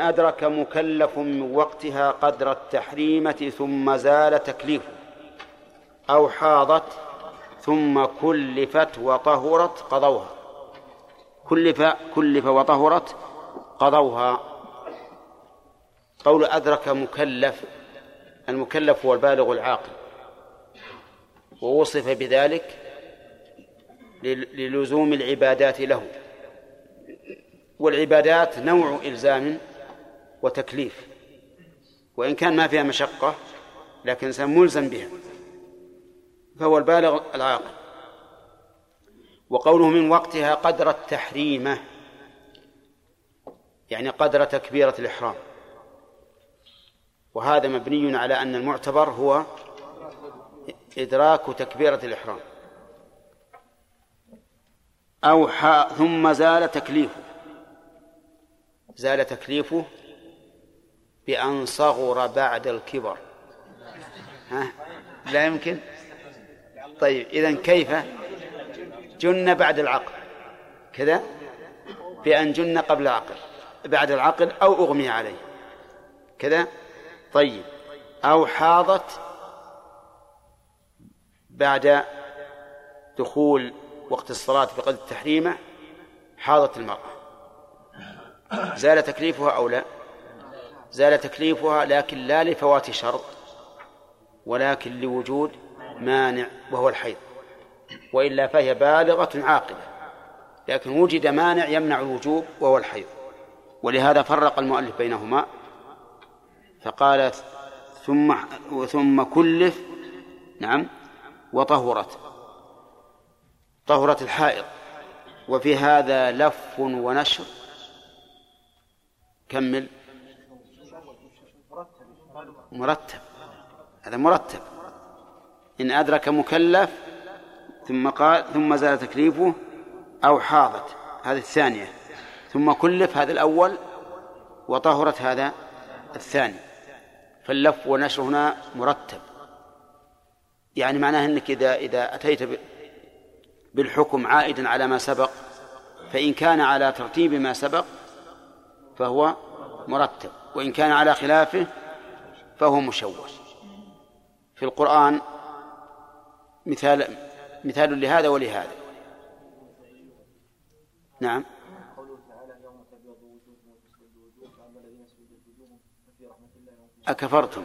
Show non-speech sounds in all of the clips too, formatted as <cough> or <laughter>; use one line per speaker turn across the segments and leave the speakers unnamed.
إن أدرك مكلف من وقتها قدر التحريمة ثم زال تكليفه أو حاضت ثم كلفت وطهرت قضوها. كلف كلف وطهرت قضوها. قول أدرك مكلف المكلف هو البالغ العاقل. ووصف بذلك للزوم العبادات له. والعبادات نوع إلزام وتكليف. وإن كان ما فيها مشقة لكن إنسان ملزم بها. فهو البالغ العاقل. وقوله من وقتها قدر التحريمة يعني قدر تكبيرة الإحرام. وهذا مبني على أن المعتبر هو إدراك تكبيرة الإحرام. أو ثم زال تكليفه. زال تكليفه بأن صغر بعد الكبر. ها؟ لا يمكن؟ طيب إذا كيف؟ جن بعد العقل. كذا؟ بأن جن قبل العقل بعد العقل أو أغمي عليه. كذا؟ طيب أو حاضت بعد دخول وقت الصلاة بقدر التحريمة حاضت المرأة. زال تكليفها أو لا؟ زال تكليفها لكن لا لفوات شرط ولكن لوجود مانع وهو الحيض. وإلا فهي بالغة عاقلة لكن وجد مانع يمنع الوجوب وهو الحيض. ولهذا فرق المؤلف بينهما فقال ثم ثم كلف نعم وطهرت طهرت الحائض. وفي هذا لف ونشر كمل. مرتب. هذا مرتب. إن أدرك مكلف ثم قال ثم زال تكليفه أو حاضت. هذه الثانية. ثم كلف هذا الأول وطهرت هذا الثاني. فاللف والنشر هنا مرتب. يعني معناه أنك إذا إذا أتيت بالحكم عائدا على ما سبق فإن كان على ترتيب ما سبق فهو مرتب. وإن كان على خلافه فهو مشوش في القرآن مثال مثال لهذا ولهذا. نعم. أكفرتم.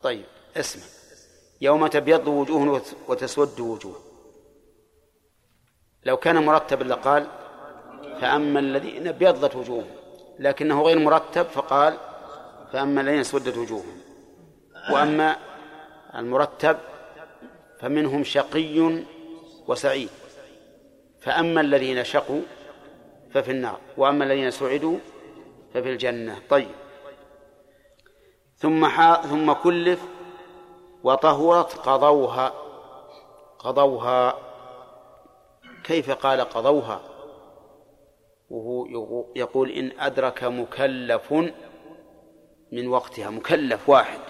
طيب اسمع. يوم تبيض وجوه وتسود وجوه. لو كان مرتبا لقال فأما الذين ابيضت وجوههم لكنه غير مرتب فقال فأما الذين اسودت وجوههم. وأما المرتب فمنهم شقي وسعيد. فأما الذين شقوا ففي النار وأما الذين سعدوا ففي الجنة. طيب. ثم ثم كلف وطهرت قضوها. قضوها. كيف قال قضوها؟ وهو يقول إن أدرك مكلف من وقتها مكلف واحد.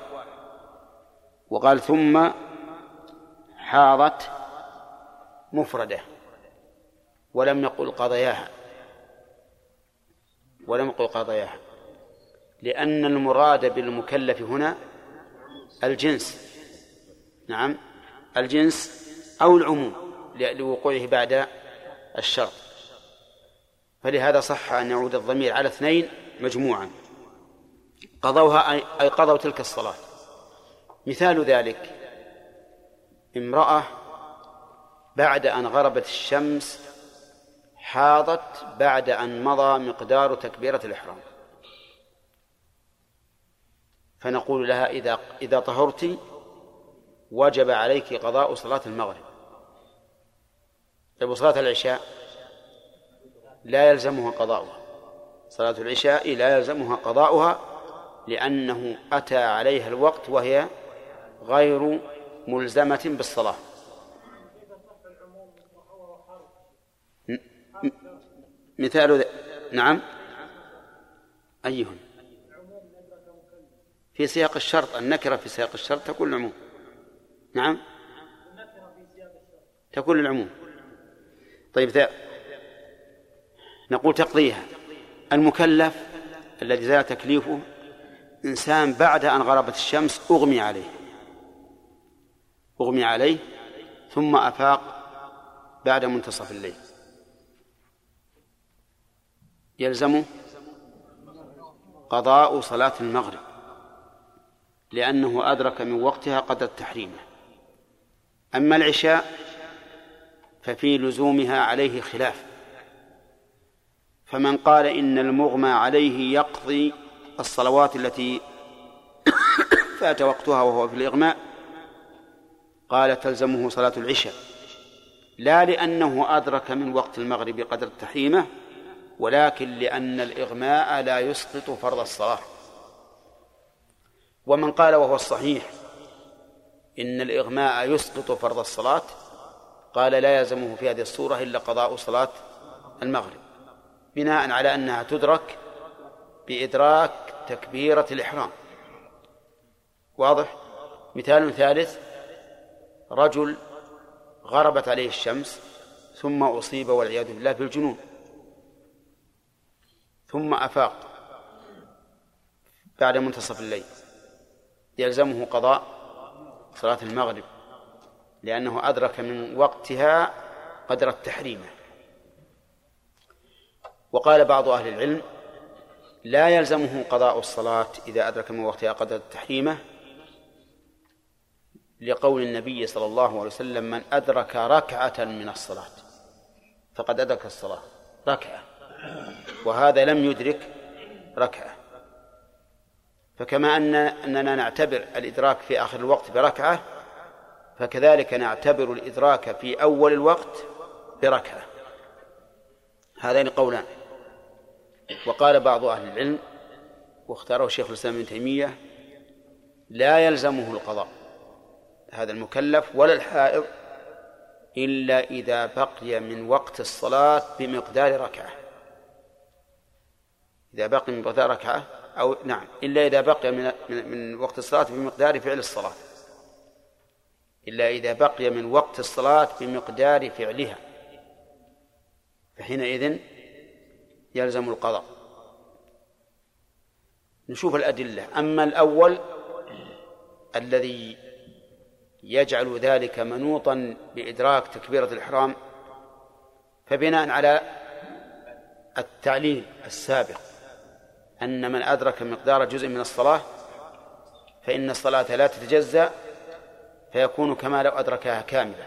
وقال ثم حاضت مفردة ولم يقل قضياها ولم يقل قضياها لأن المراد بالمكلف هنا الجنس. نعم الجنس أو العموم لوقوعه بعد الشرط. فلهذا صح أن يعود الضمير على اثنين مجموعا. قضوها أي قضوا تلك الصلاة. مثال ذلك امرأة بعد أن غربت الشمس حاضت بعد أن مضى مقدار تكبيرة الإحرام. فنقول لها إذا إذا طهرت وجب عليك قضاء صلاة المغرب. طيب صلاة العشاء؟ لا يلزمها قضاؤها. صلاة العشاء لا يلزمها قضاؤها لأنه أتى عليها الوقت وهي غير ملزمة بالصلاة. مثال نعم. أيهن. في سياق الشرط النكرة في سياق الشرط تكون العموم. نعم. تكون العموم طيب نقول تقضيها. المكلف الذي زال تكليفه إنسان بعد أن غربت الشمس أغمي عليه. أغمي عليه ثم أفاق بعد منتصف الليل. يلزمه قضاء صلاة المغرب لأنه أدرك من وقتها قدر تحريمه. أما العشاء ففي لزومها عليه خلاف. فمن قال إن المغمى عليه يقضي الصلوات التي <coughs> فات وقتها وهو في الإغماء قال تلزمه صلاة العشاء. لا لأنه أدرك من وقت المغرب قدر تحريمه ولكن لأن الإغماء لا يسقط فرض الصلاة. ومن قال وهو الصحيح إن الإغماء يسقط فرض الصلاة قال لا يلزمه في هذه الصورة إلا قضاء صلاة المغرب. بناء على أنها تدرك بإدراك تكبيرة الإحرام. واضح؟ مثال ثالث رجل غربت عليه الشمس ثم أصيب والعياذ بالله بالجنون ثم أفاق بعد منتصف الليل. يلزمه قضاء صلاة المغرب لأنه أدرك من وقتها قدر التحريم. وقال بعض أهل العلم لا يلزمه قضاء الصلاة إذا أدرك من وقتها قدر التحريمة لقول النبي صلى الله عليه وسلم من أدرك ركعة من الصلاة فقد أدرك الصلاة ركعة. وهذا لم يدرك ركعة. فكما أن أننا نعتبر الإدراك في آخر الوقت بركعة فكذلك نعتبر الإدراك في أول الوقت بركعة. هذين قولان. وقال بعض أهل العلم واختاره شيخ الإسلام ابن تيمية لا يلزمه القضاء هذا المكلف ولا الحائض إلا إذا بقي من وقت الصلاة بمقدار ركعة. إذا بقي من مقدار ركعة أو نعم إلا إذا بقي من من وقت الصلاة بمقدار فعل الصلاة. إلا إذا بقي من وقت الصلاة بمقدار فعلها. فحينئذ يلزم القضاء. نشوف الأدلة. أما الأول الذي يجعل ذلك منوطا بإدراك تكبيرة الإحرام فبناء على التعليل السابق أن من أدرك مقدار جزء من الصلاة فإن الصلاة لا تتجزأ فيكون كما لو أدركها كاملة.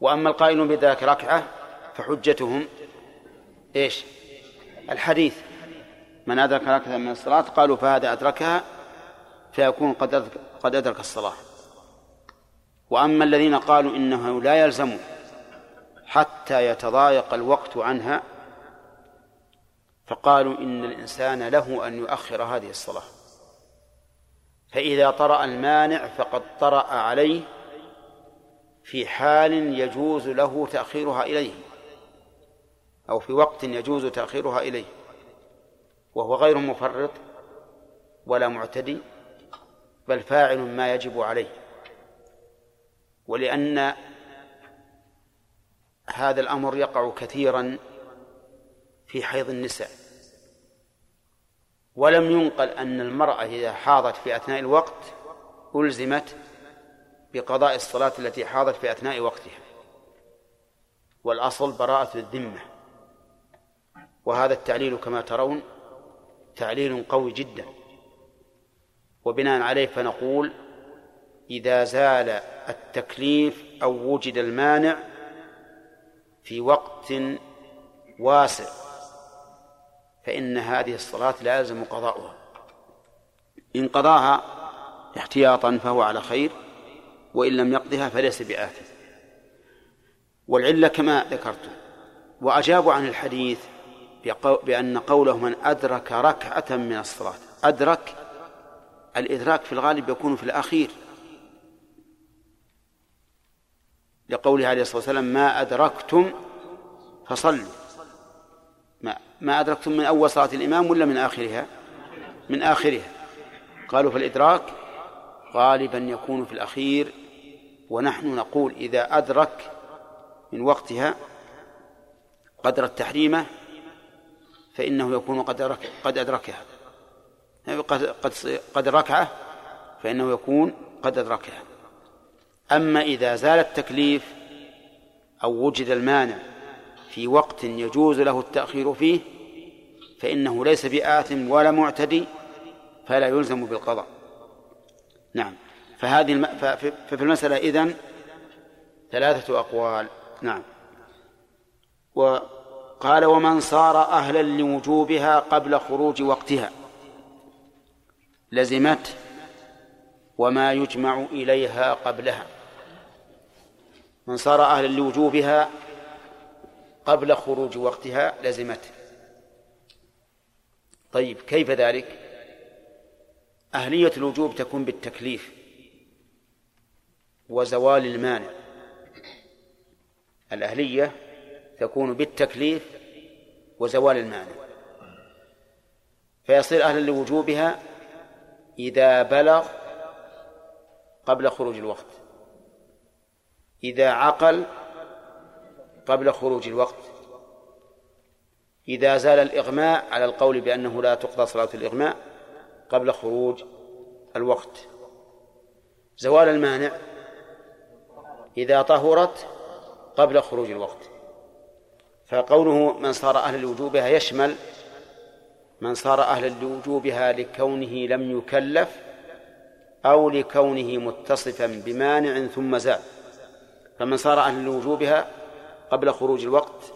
وأما القائلون بذلك ركعة فحجتهم إيش؟ الحديث. من أدرك ركعة من الصلاة قالوا فهذا أدركها فيكون قد قد أدرك الصلاة. وأما الذين قالوا إنه لا يلزم حتى يتضايق الوقت عنها فقالوا إن الإنسان له أن يؤخر هذه الصلاة. فإذا طرأ المانع فقد طرأ عليه في حال يجوز له تأخيرها إليه. أو في وقت يجوز تأخيرها إليه وهو غير مفرط ولا معتدي بل فاعل ما يجب عليه. ولأن هذا الأمر يقع كثيرا في حيض النساء. ولم ينقل أن المرأة إذا حاضت في أثناء الوقت ألزمت بقضاء الصلاة التي حاضت في أثناء وقتها. والأصل براءة الذمة. وهذا التعليل كما ترون تعليل قوي جدا. وبناء عليه فنقول إذا زال التكليف أو وجد المانع في وقت واسع فإن هذه الصلاة لا يلزم قضاؤها. إن قضاها احتياطا فهو على خير وإن لم يقضها فليس بآثم. والعلة كما ذكرت وأجابوا عن الحديث بأن قوله من أدرك ركعة من الصلاة. أدرك الإدراك في الغالب يكون في الأخير. لقوله عليه الصلاة والسلام ما أدركتم فصلوا. ما ما أدركتم من أول صلاة الإمام ولا من آخرها؟ من آخرها. قالوا في الإدراك غالبا يكون في الأخير ونحن نقول إذا أدرك من وقتها قدر التحريمة فإنه يكون قد قد أدركها. قد قد قد ركعة فإنه يكون قد أدركها. أما إذا زال التكليف أو وجد المانع في وقت يجوز له التأخير فيه فإنه ليس بآثم ولا معتدي فلا يلزم بالقضاء. نعم. فهذه الم... ففي المسألة إذن ثلاثة أقوال. نعم. وقال ومن صار أهلا لوجوبها قبل خروج وقتها. لزمت وما يجمع إليها قبلها. من صار أهلا لوجوبها قبل خروج وقتها لزمته طيب كيف ذلك؟ أهلية الوجوب تكون بالتكليف وزوال المانع. الأهلية تكون بالتكليف وزوال المانع فيصير أهلا لوجوبها إذا بلغ قبل خروج الوقت. إذا عقل قبل خروج الوقت. إذا زال الإغماء على القول بأنه لا تقضى صلاة الإغماء قبل خروج الوقت. زوال المانع إذا طهرت قبل خروج الوقت. فقوله من صار أهل لوجوبها يشمل من صار أهلا لوجوبها لكونه لم يكلف أو لكونه متصفا بمانع ثم زال فمن صار أهلا لوجوبها قبل خروج الوقت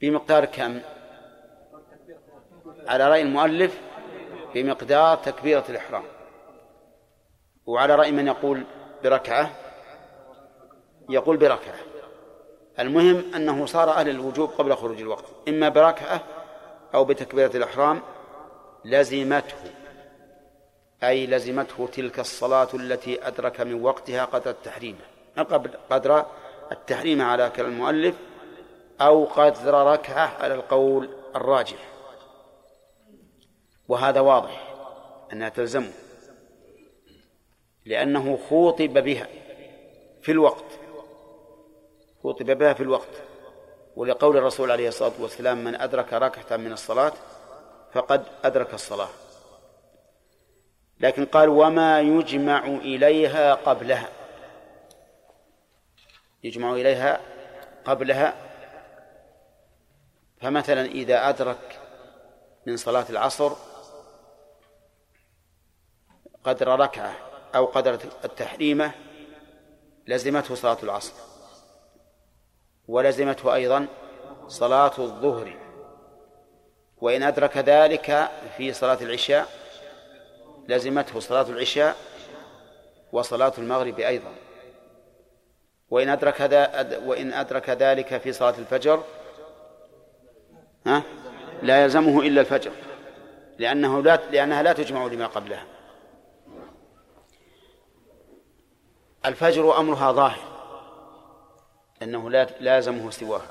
بمقدار كم؟ على رأي المؤلف بمقدار تكبيرة الإحرام. وعلى رأي من يقول بركعة؟ يقول بركعة. المهم أنه صار أهل الوجوب قبل خروج الوقت. إما بركعة أو بتكبيرة الإحرام لزمته أي لزمته تلك الصلاة التي أدرك من وقتها قدر التحريم قبل قدر التحريم على كلام المؤلف أو قدر ركعة على القول الراجح. وهذا واضح أنها تلزمه لأنه خوطب بها في الوقت. خوطب بها في الوقت. ولقول الرسول عليه الصلاة والسلام من أدرك ركعة من الصلاة فقد أدرك الصلاة. لكن قال وما يجمع إليها قبلها. يجمع إليها قبلها. فمثلا إذا أدرك من صلاة العصر قدر ركعة أو قدر التحريمة لزمته صلاة العصر. ولزمته أيضا صلاة الظهر. وإن أدرك ذلك في صلاة العشاء لزمته صلاة العشاء وصلاة المغرب أيضا. وإن أدرك وإن أدرك ذلك في صلاة الفجر ها؟ لا يلزمه إلا الفجر لأنه لا لأنها لا تجمع لما قبلها. الفجر أمرها ظاهر. أنه لا لازمه سواها.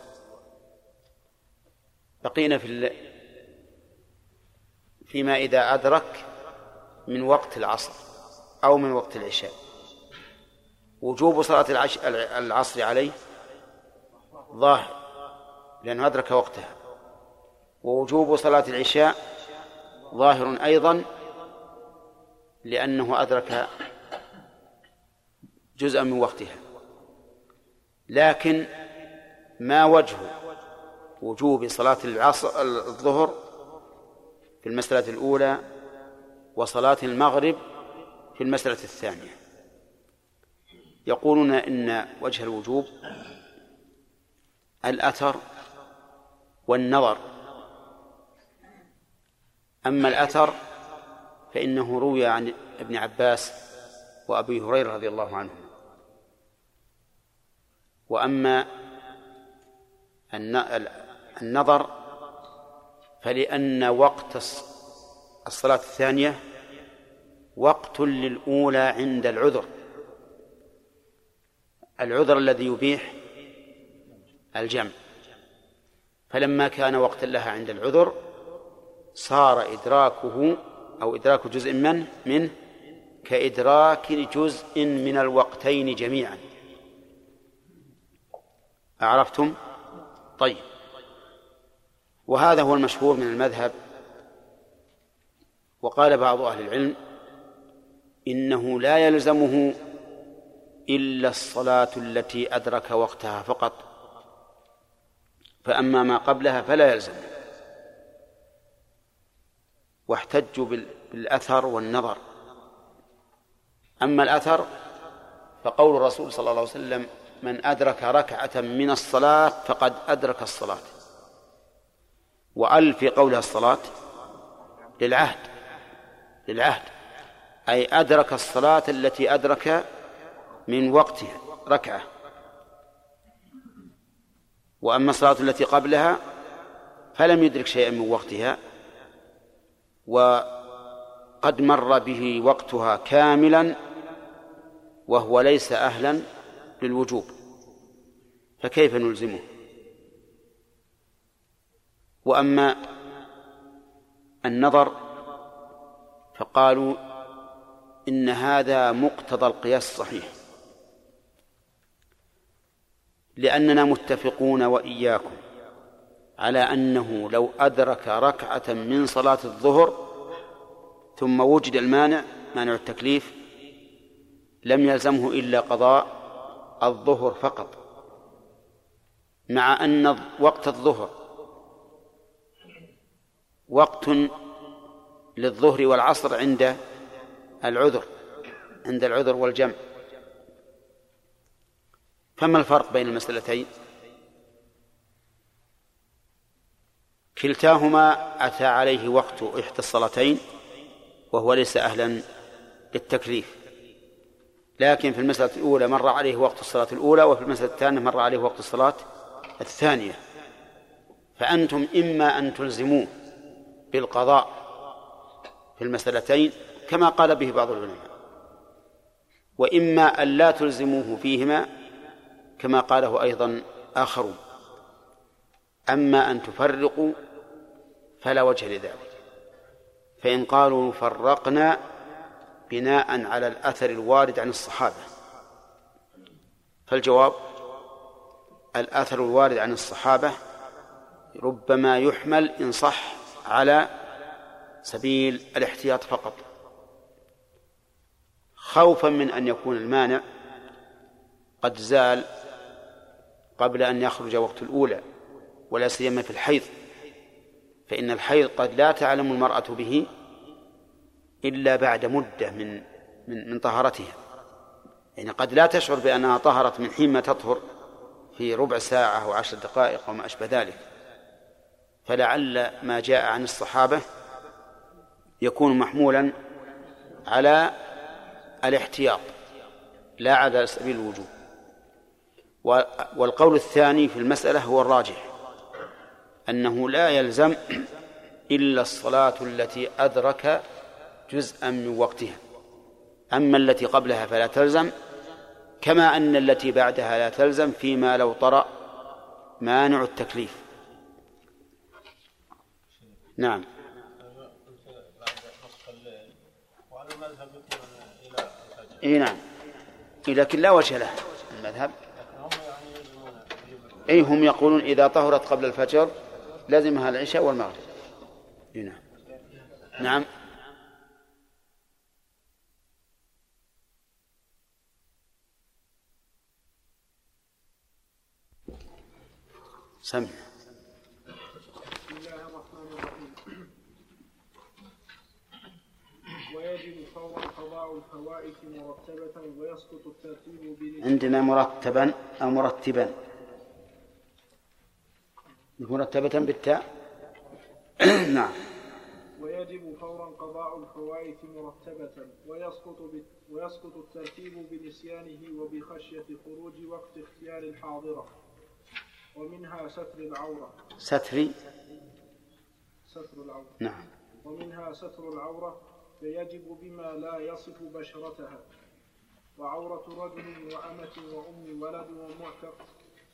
بقينا في فيما إذا أدرك من وقت العصر أو من وقت العشاء. وجوب صلاة العصر عليه ظاهر لأنه أدرك وقتها. ووجوب صلاة العشاء ظاهر أيضا لأنه أدرك جزءا من وقتها. لكن ما وجه وجوب صلاة العصر الظهر في المسألة الأولى وصلاة المغرب في المسألة الثانية. يقولون إن وجه الوجوب الأثر والنظر. أما الأثر فإنه روي عن ابن عباس وأبي هريرة رضي الله عنهم وأما النظر فلأن وقت الصلاة الثانية وقت للأولى عند العذر. العذر الذي يبيح الجمع. فلما كان وقتا لها عند العذر صار إدراكه أو إدراك جزء منه منه كإدراك جزء من الوقتين جميعا. أعرفتم؟ طيب. وهذا هو المشهور من المذهب. وقال بعض أهل العلم إنه لا يلزمه إلا الصلاة التي أدرك وقتها فقط. فأما ما قبلها فلا يلزم واحتجوا بالأثر والنظر. أما الأثر فقول الرسول صلى الله عليه وسلم من أدرك ركعة من الصلاة فقد أدرك الصلاة. وأل في قولها الصلاة للعهد للعهد أي أدرك الصلاة التي أدرك من وقتها ركعة. وأما الصلاة التي قبلها فلم يدرك شيئا من وقتها وقد مر به وقتها كاملا وهو ليس أهلا للوجوب فكيف نلزمه؟ وأما النظر فقالوا إن هذا مقتضى القياس الصحيح لأننا متفقون وإياكم على أنه لو أدرك ركعة من صلاة الظهر ثم وجد المانع مانع التكليف لم يلزمه إلا قضاء الظهر فقط. مع أن وقت الظهر. وقت للظهر والعصر عند العذر عند العذر والجمع. فما الفرق بين المسألتين؟ كلتاهما أتى عليه وقت إحدى الصلاتين وهو ليس أهلا للتكليف. لكن في المسألة الأولى مر عليه وقت الصلاة الأولى وفي المسألة الثانية مر عليه وقت الصلاة الثانية. فأنتم إما أن تلزموه بالقضاء في المسألتين كما قال به بعض العلماء وإما أن لا تلزموه فيهما كما قاله أيضا آخرون. أما أن تفرقوا فلا وجه لذلك. فإن قالوا فرقنا بناء على الأثر الوارد عن الصحابة. فالجواب الأثر الوارد عن الصحابة ربما يحمل إن صح على سبيل الاحتياط فقط. خوفا من أن يكون المانع قد زال قبل أن يخرج وقت الأولى ولا سيما في الحيض فإن الحيض قد لا تعلم المرأة به إلا بعد مدة من من من طهارتها. يعني قد لا تشعر بأنها طهرت من حين ما تطهر في ربع ساعة أو عشر دقائق أو ما أشبه ذلك. فلعل ما جاء عن الصحابة يكون محمولا على الاحتياط لا على سبيل الوجوب. والقول الثاني في المسألة هو الراجح أنه لا يلزم إلا الصلاة التي أدرك جزءا من وقتها. أما التي قبلها فلا تلزم كما أن التي بعدها لا تلزم فيما لو طرأ مانع التكليف. نعم. إي نعم. لكن لا وجه له المذهب. إي هم يقولون إذا طهرت قبل الفجر لازمها العشاء والمغرب. نعم. نعم. سمع. بسم الله الرحمن الرحيم ويجب فورا قضاء مرتبة ويسقط الترتيب عندنا مرتبا أو مرتبا. مرتبة بالتاء؟ <clears throat> نعم.
ويجب فورا قضاء الفوائد مرتبة ويسقط ويسقط الترتيب بنسيانه وبخشية خروج وقت اختيار الحاضرة. ومنها ستر العورة.
ستر؟
ستر العورة.
نعم.
ومنها ستر العورة فيجب بما لا يصف بشرتها. وعورة رجل وأمة وأم ولد ومعتق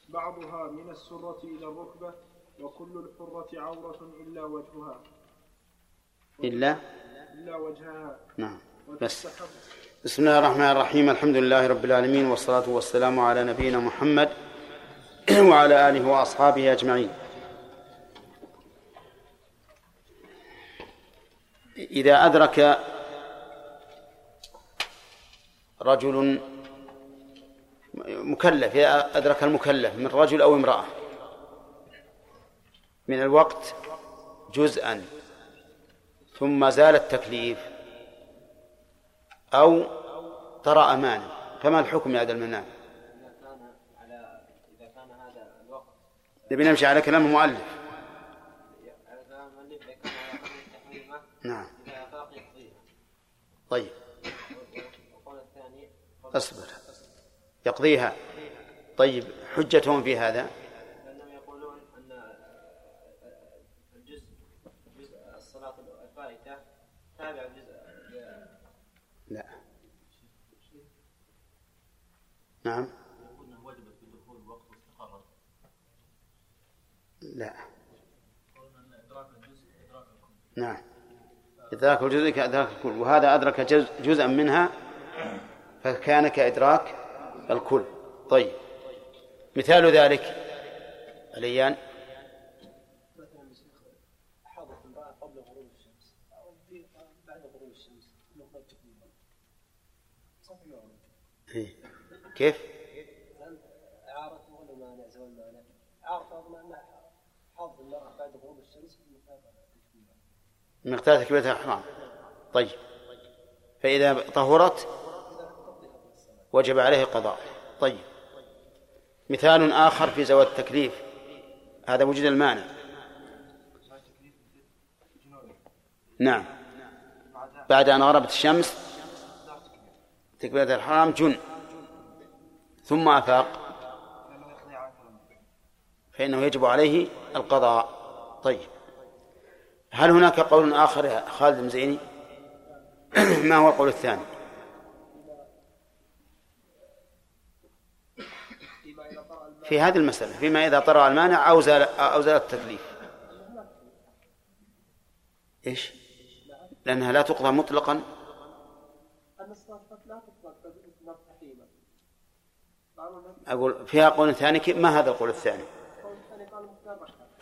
بعضها من السرة إلى الركبة وكل الحرة عورة إلا وجهها.
إلا؟
إلا وجهها.
نعم. بس. بسم الله الرحمن الرحيم. الحمد لله رب العالمين والصلاة والسلام على نبينا محمد وعلى آله وأصحابه أجمعين إذا أدرك رجل مكلف إذا أدرك المكلف من رجل أو امرأة من الوقت جزءا ثم زال التكليف أو طرأ أمانة فما الحكم يا هذا المنام؟ نبي نمشي على كلام المؤلف. نعم. طيب. اصبر. يقضيها. طيب حجتهم في هذا؟
لأنهم يقولون أن الجزء جزء الصلاة الفائتة تابع
لا. نعم. لا. نعم. إدراك الجزء كإدراك الكل. وهذا أدرك جزءا منها فكان كإدراك الكل. طيب. مثال ذلك. الأيان.
قبل غروب الشمس أو بعد غروب الشمس
كيف؟
إعارة ولا مانع زوال مانع إعارة حظ المرأة بعد غروب الشمس
مقدار تكبيرة الإحرام. طيب. فإذا طهرت وجب عليه قضاء طيب. مثال آخر في زوال التكليف. هذا وجد المانع. نعم. بعد أن غربت الشمس تكبيرة الحرام جن. ثم أفاق. فإنه يجب عليه القضاء. طيب. هل هناك قول آخر يا خالد المزيني <clears throat> ما هو القول الثاني؟ في هذه المسألة فيما إذا طرأ المانع أو زال أو زال التكليف. إيش؟ لأنها لا تقضى مطلقا. أقول فيها قول ثاني ما هذا القول الثاني؟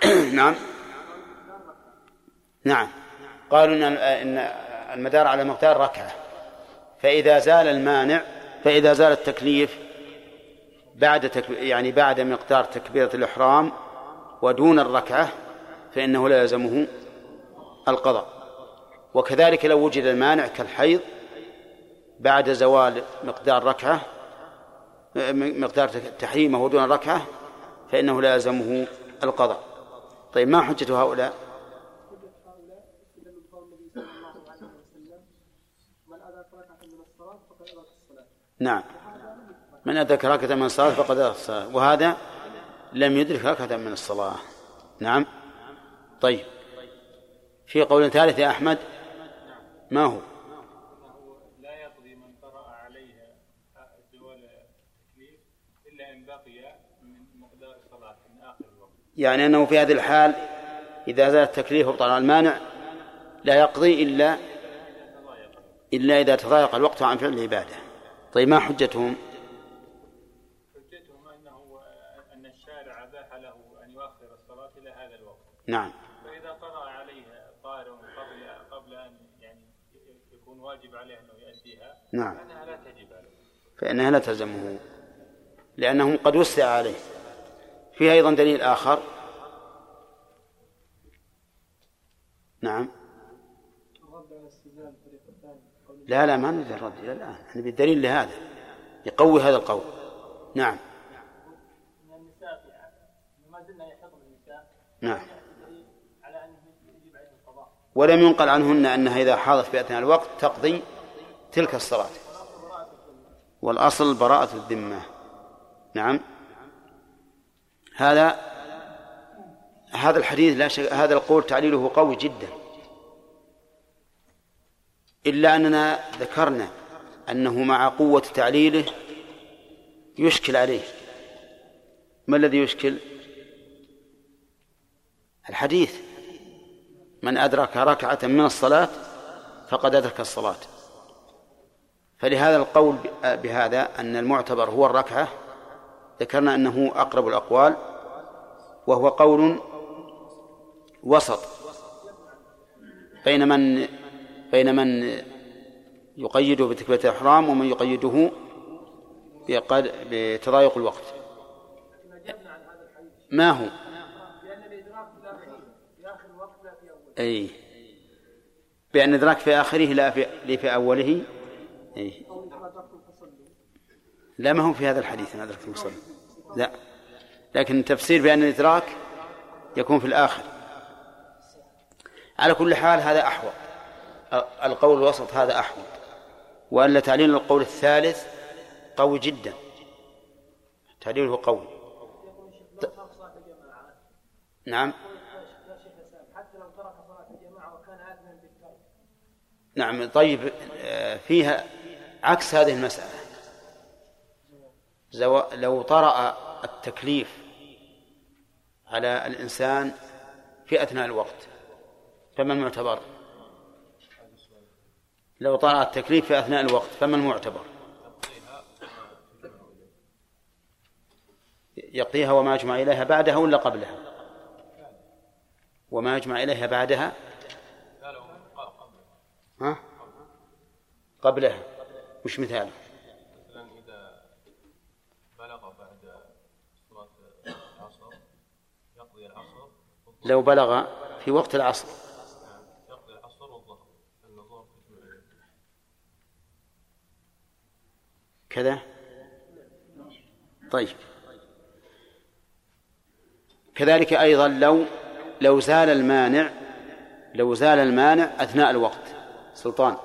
<clears throat> نعم. نعم. قالوا إن إن المدار على مقدار ركعة. فإذا زال المانع فإذا زال التكليف بعد تك... يعني بعد مقدار تكبيرة الإحرام ودون الركعة فإنه لا يلزمه القضاء. وكذلك لو وجد المانع كالحيض بعد زوال مقدار ركعة مقدار تحريمه ودون الركعة فإنه لا يلزمه القضاء. طيب ما حجة هؤلاء؟ نعم. من أدرك ركعة من الصلاة فقد أدرك الصلاة وهذا لم يدرك ركعة من الصلاة. نعم. طيب. في قول ثالث يا أحمد ما هو؟
لا يقضي من عليها التكليف إلا إن بقي من مقدار الصلاة من آخر الوقت.
يعني أنه في هذه الحال إذا زال التكليف وطلع المانع لا يقضي إلا إلا إذا تضايق الوقت عن فعل العبادة. طيب ما حجتهم؟
حجتهم أنه أن الشارع أباح له أن يؤخر الصلاة إلى هذا الوقت.
نعم.
فإذا طرأ عليها طارئ قبل قبل أن يعني يكون واجب عليه أنه يأتيها
نعم.
فإنها لا تجب عليه.
فإنها لا تلزمه لأنه قد وسع عليه. فيه أيضا دليل آخر. نعم. لا لا ما نريد الرد إلى الآن. نبي الدليل لهذا يقوي هذا القول. نعم. نعم. ولم ينقل عنهن أنها إذا حاضت في أثناء الوقت تقضي تلك الصلاة. والأصل براءة الذمة. نعم. هذا هذا الحديث لا شك هذا القول تعليله قوي جدا. إلا أننا ذكرنا أنه مع قوة تعليله يشكل عليه. ما الذي يشكل؟ الحديث. من أدرك ركعة من الصلاة فقد أدرك الصلاة. فلهذا القول بهذا أن المعتبر هو الركعة ذكرنا أنه أقرب الأقوال وهو قول وسط بين من بين من يقيده بتكبيرة الإحرام ومن يقيده بتضايق الوقت. ما هو؟ أي. بأن إدراك في آخره لا في, في أوله. أي. لا ما هو في هذا الحديث أن أدركت المصلي لا. لكن التفسير بأن الإدراك يكون في الآخر. على كل حال هذا أحوط. القول الوسط هذا أحوط وألا تعليل القول الثالث قوي جدا. تعليله قوي. نعم. نعم طيب فيها عكس هذه المسألة. لو طرأ التكليف على الإنسان في أثناء الوقت فما المعتبر؟ لو طرأ التكليف في أثناء الوقت فما المعتبر يقضيها وما يجمع إليها بعدها ولا قبلها؟ وما يجمع إليها بعدها؟ ها؟ قبلها وش مثاله
مثلا إذا بلغ بعد صلاة العصر يقضي العصر.
لو بلغ في وقت العصر
يقضي العصر والظهر لأن الظهر
كذا؟ طيب. كذلك أيضا لو لو زال المانع لو زال المانع أثناء الوقت. سلطان.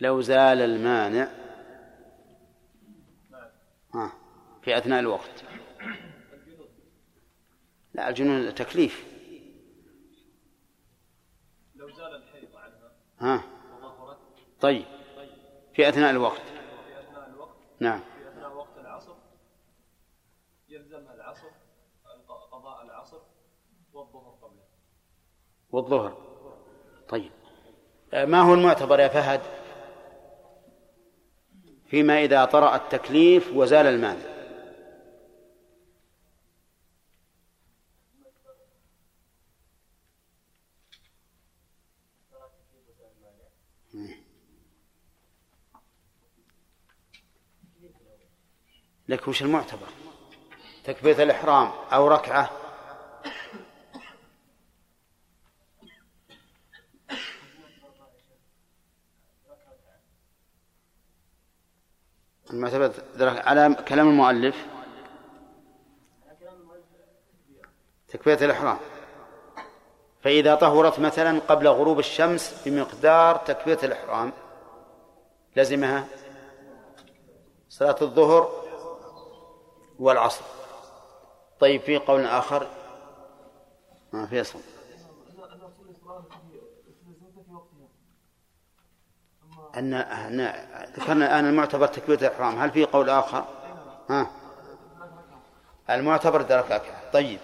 لو زال المانع آه في أثناء الوقت. لا الجنون تكليف
لو زال الحيض عنها
ها. طيب. في أثناء الوقت. نعم.
في أثناء وقت العصر. يلزمها العصر قضاء العصر والظهر قبله.
والظهر. طيب. آه، ما هو المعتبر يا فهد؟ فيما إذا طرأ التكليف وزال المانع لك وش المعتبر؟ تكبيرة الإحرام أو ركعة؟ المعتبر على كلام المؤلف. تكبيرة الإحرام. فإذا طهرت مثلا قبل غروب الشمس بمقدار تكبيرة الإحرام لزمها صلاة الظهر والعصر. طيب في قول آخر؟ ما فيصل أن أن ذكرنا الآن المعتبر تكبيرة الإحرام. هل في قول آخر؟ ها؟ المعتبر درك ركعة طيب.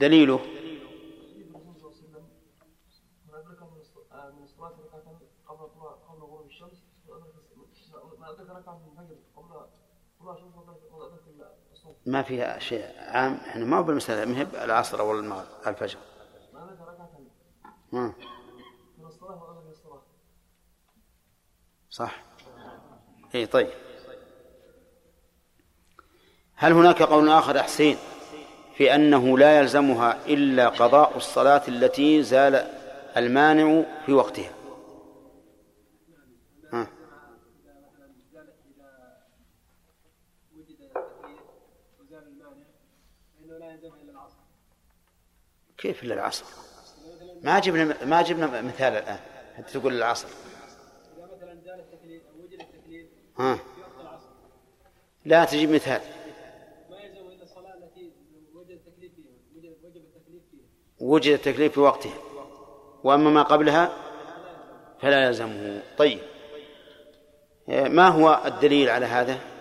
دليله ما فيها شيء عام. إحنا ما هو بالمسألة ما هي العصر أو المغرب الفجر. ما. صح. اي طيب. هل هناك قول آخر حسين في أنه لا يلزمها إلا قضاء الصلاة التي زال المانع في وقتها ها. كيف إلا العصر؟ ما جبنا ما جبنا مثال الآن. حتى تقول
التكليف
ها. لا تجيب مثال.
وجد التكليف
في وقتها وأما ما قبلها فلا يلزمه. طيب. ما هو الدليل على هذا؟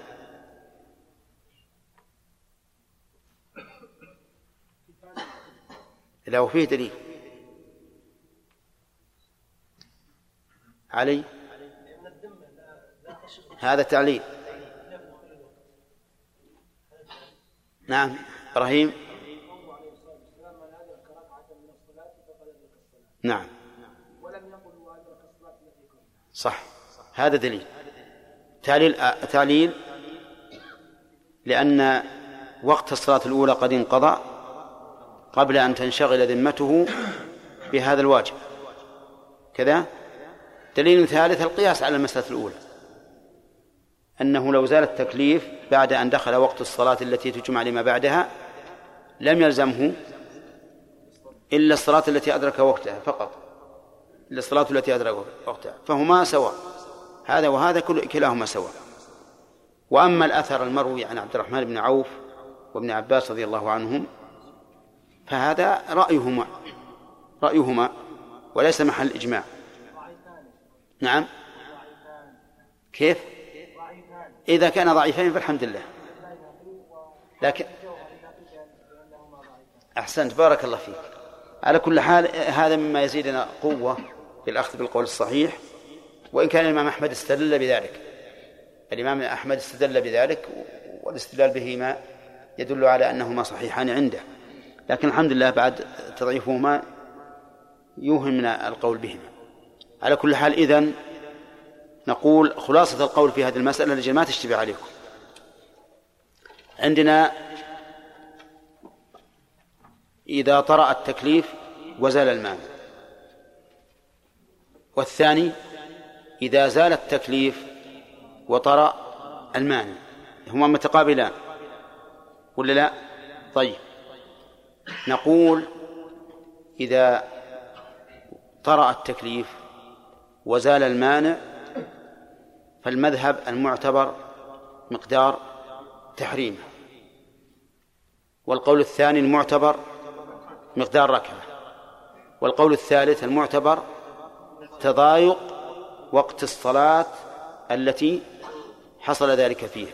لو فيه دليل. علي؟
لا
هذا تعليل. نعم إبراهيم؟ نعم. صح. هذا دليل. تعليل تعليل لأن وقت الصلاة الأولى قد انقضى. قبل أن تنشغل ذمته بهذا الواجب. كذا؟ دليل ثالث القياس على المسألة الأولى. أنه لو زال التكليف بعد أن دخل وقت الصلاة التي تجمع لما بعدها لم يلزمه إلا الصلاة التي أدرك وقتها فقط. إلا الصلاة التي أدرك وقتها. فهما سواء. هذا وهذا كل كلاهما سواء. وأما الأثر المروي عن عبد الرحمن بن عوف وابن عباس رضي الله عنهم فهذا رأيهما رأيهما وليس محل إجماع. نعم. كيف؟ إذا كان ضعيفين فالحمد لله. لكن أحسنت بارك الله فيك. على كل حال هذا مما يزيدنا قوة في الأخذ بالقول الصحيح وإن كان الإمام أحمد استدل بذلك. الإمام أحمد استدل بذلك والاستدلال بهما يدل على أنهما صحيحان عنده. لكن الحمد لله بعد تضعيفهما يوهم من القول بهما. على كل حال إذن نقول خلاصة القول في هذه المسألة لجل ما تشتبه عليكم. عندنا إذا طرأ التكليف وزال المانع والثاني إذا زال التكليف وطرأ المانع هما متقابلان. ولا لا؟ طيب. نقول إذا طرأ التكليف وزال المانع فالمذهب المعتبر مقدار تحريمه. والقول الثاني المعتبر مقدار ركعة والقول الثالث المعتبر تضايق وقت الصلاة التي حصل ذلك فيها.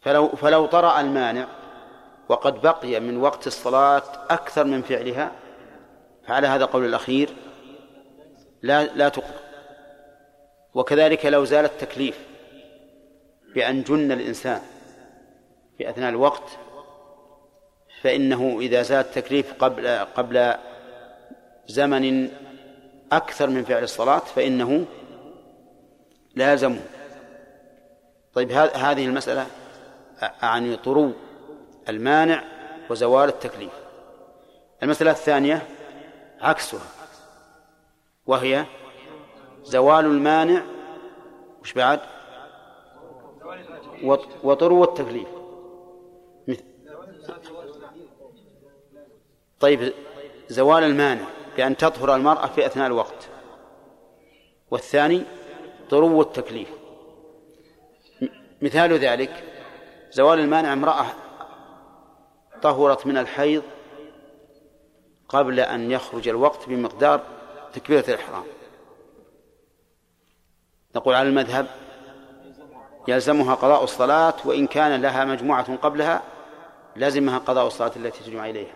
فلو فلو طرأ المانع وقد بقي من وقت الصلاة أكثر من فعلها. فعلى هذا القول الأخير لا لا تقضى وكذلك لو زال التكليف بأن جن الإنسان في أثناء الوقت فإنه إذا زال التكليف قبل قبل زمن أكثر من فعل الصلاة فإنه لا يلزمه طيب هذه المسألة عن طرو المانع وزوال التكليف. المسألة الثانية عكسها وهي زوال المانع وش بعد؟ وطرو التكليف. طيب زوال المانع بأن تطهر المرأة في أثناء الوقت. والثاني طرو التكليف. مثال ذلك زوال المانع امرأة طهرت من الحيض قبل أن يخرج الوقت بمقدار تكبيرة الإحرام. نقول على المذهب يلزمها قضاء الصلاة وإن كان لها مجموعة قبلها لازمها قضاء الصلاة التي تجمع إليها.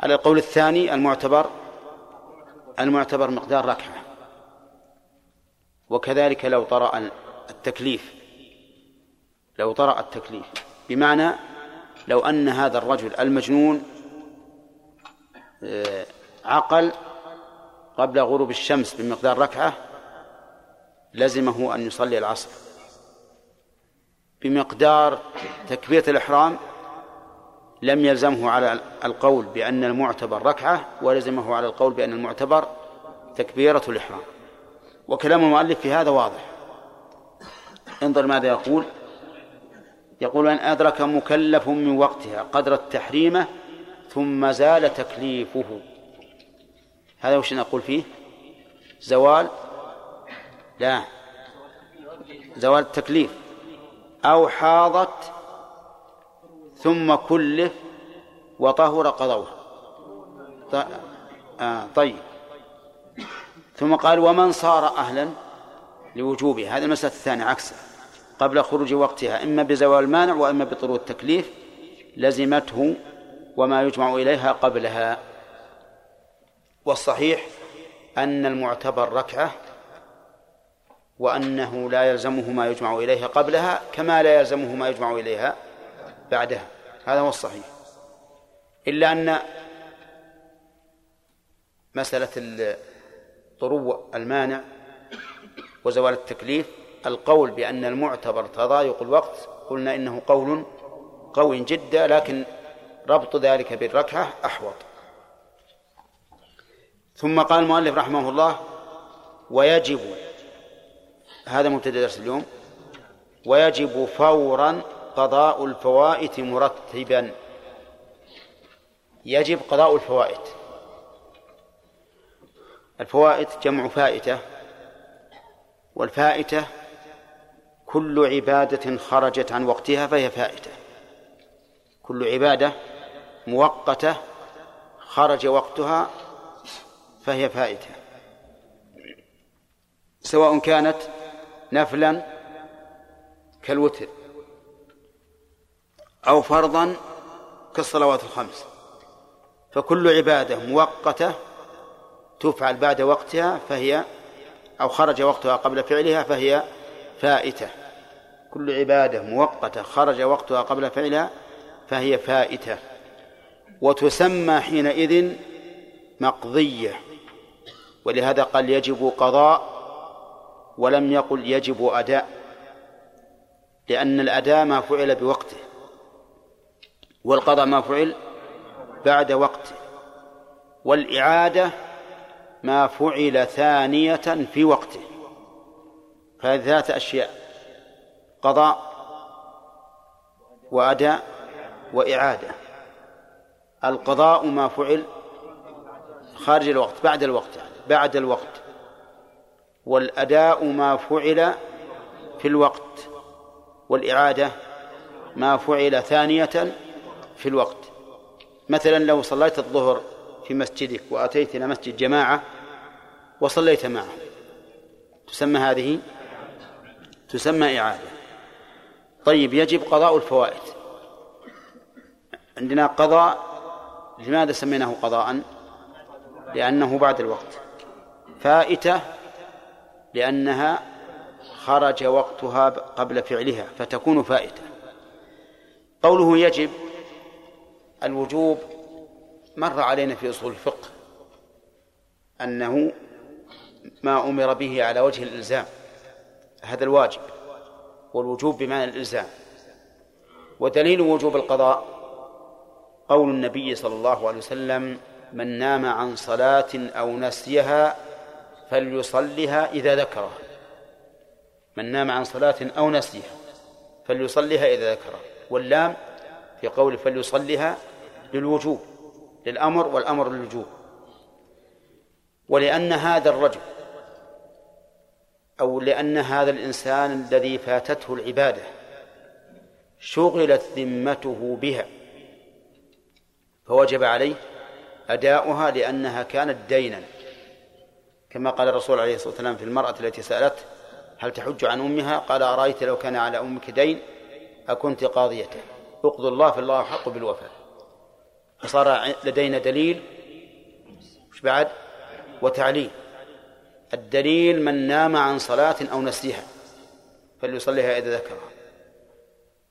على القول الثاني المعتبر المعتبر مقدار ركعة. وكذلك لو طرأ التكليف لو طرأ التكليف بمعنى لو أن هذا الرجل المجنون آه، عقل قبل غروب الشمس بمقدار ركعة لزمه أن يصلي العصر. بمقدار تكبيرة الإحرام لم يلزمه على القول بأن المعتبر ركعة ولزمه على القول بأن المعتبر تكبيرة الإحرام. وكلام المؤلف في هذا واضح. انظر ماذا يقول. يقول أن أدرك مكلف من وقتها قدر التحريمة ثم زال تكليفه. هذا وش نقول فيه؟ زوال؟ لا. زوال التكليف. أو حاضت ثم كلف وطهر قضوها. آه طيب. ثم قال ومن صار أهلا لوجوبها هذه المسألة الثانية عكسها. قبل خروج وقتها إما بزوال المانع وإما بطرود التكليف لزمته وما يجمع إليها قبلها. والصحيح أن المعتبر ركعة وأنه لا يلزمه ما يجمع إليها قبلها كما لا يلزمه ما يجمع إليها بعدها. هذا هو الصحيح. إلا أن مسألة طرو المانع وزوال التكليف القول بأن المعتبر تضايق الوقت قلنا إنه قول قوي جدا لكن ربط ذلك بالركعة أحوط. ثم قال المؤلف رحمه الله ويجب هذا مبتدأ درس اليوم ويجب فورا قضاء الفوائت مرتبا. يجب قضاء الفوائت. الفوائت جمع فائتة والفائتة كل عبادة خرجت عن وقتها فهي فائتة. كل عبادة مؤقتة خرج وقتها فهي فائتة. سواء كانت نفلا كالوتر أو فرضا كالصلوات الخمس. فكل عبادة مؤقتة تفعل بعد وقتها فهي أو خرج وقتها قبل فعلها فهي فائتة. كل عبادة مؤقتة خرج وقتها قبل فعلها فهي فائتة. وتسمى حينئذ مقضية. ولهذا قال يجب قضاء ولم يقل يجب أداء. لأن الأداء ما فعل بوقته والقضاء ما فعل بعد وقته. والإعادة ما فعل ثانية في وقته. فهذه ثلاثة أشياء قضاء وأداء وإعادة. القضاء ما فعل خارج الوقت بعد الوقت بعد الوقت. والأداء ما فعل في الوقت. والإعادة ما فعل ثانية في الوقت. مثلا لو صليت الظهر في مسجدك وأتيت إلى مسجد جماعة وصليت معه تسمى هذه تسمى إعادة. طيب يجب قضاء الفوائد. عندنا قضاء لماذا سميناه قضاء؟ لأنه بعد الوقت. فائتة لأنها خرج وقتها قبل فعلها فتكون فائتة. قوله يجب الوجوب مر علينا في أصول الفقه أنه ما أمر به على وجه الإلزام. هذا الواجب والوجوب بمعنى الإلزام. ودليل وجوب القضاء. قول النبي صلى الله عليه وسلم من نام عن صلاة أو نسيها فليصلها إذا ذكرها من نام عن صلاة أو نسيها فليصلها إذا ذكرها واللام في قول فليصلها للوجوب للأمر والأمر للوجوب. ولأن هذا الرجل أو لأن هذا الإنسان الذي فاتته العبادة شغلت ذمته بها فوجب عليه أداؤها لأنها كانت دينا. كما قال الرسول عليه الصلاة والسلام في المرأة التي سألته هل تحج عن أمها؟ قال أرأيت لو كان على أمك دين أكنت قاضيته. أقض الله فالله حق بالوفاء. فصار لدينا دليل وش بعد؟ وتعليل. الدليل من نام عن صلاة أو نسيها فليصليها إذا ذكرها.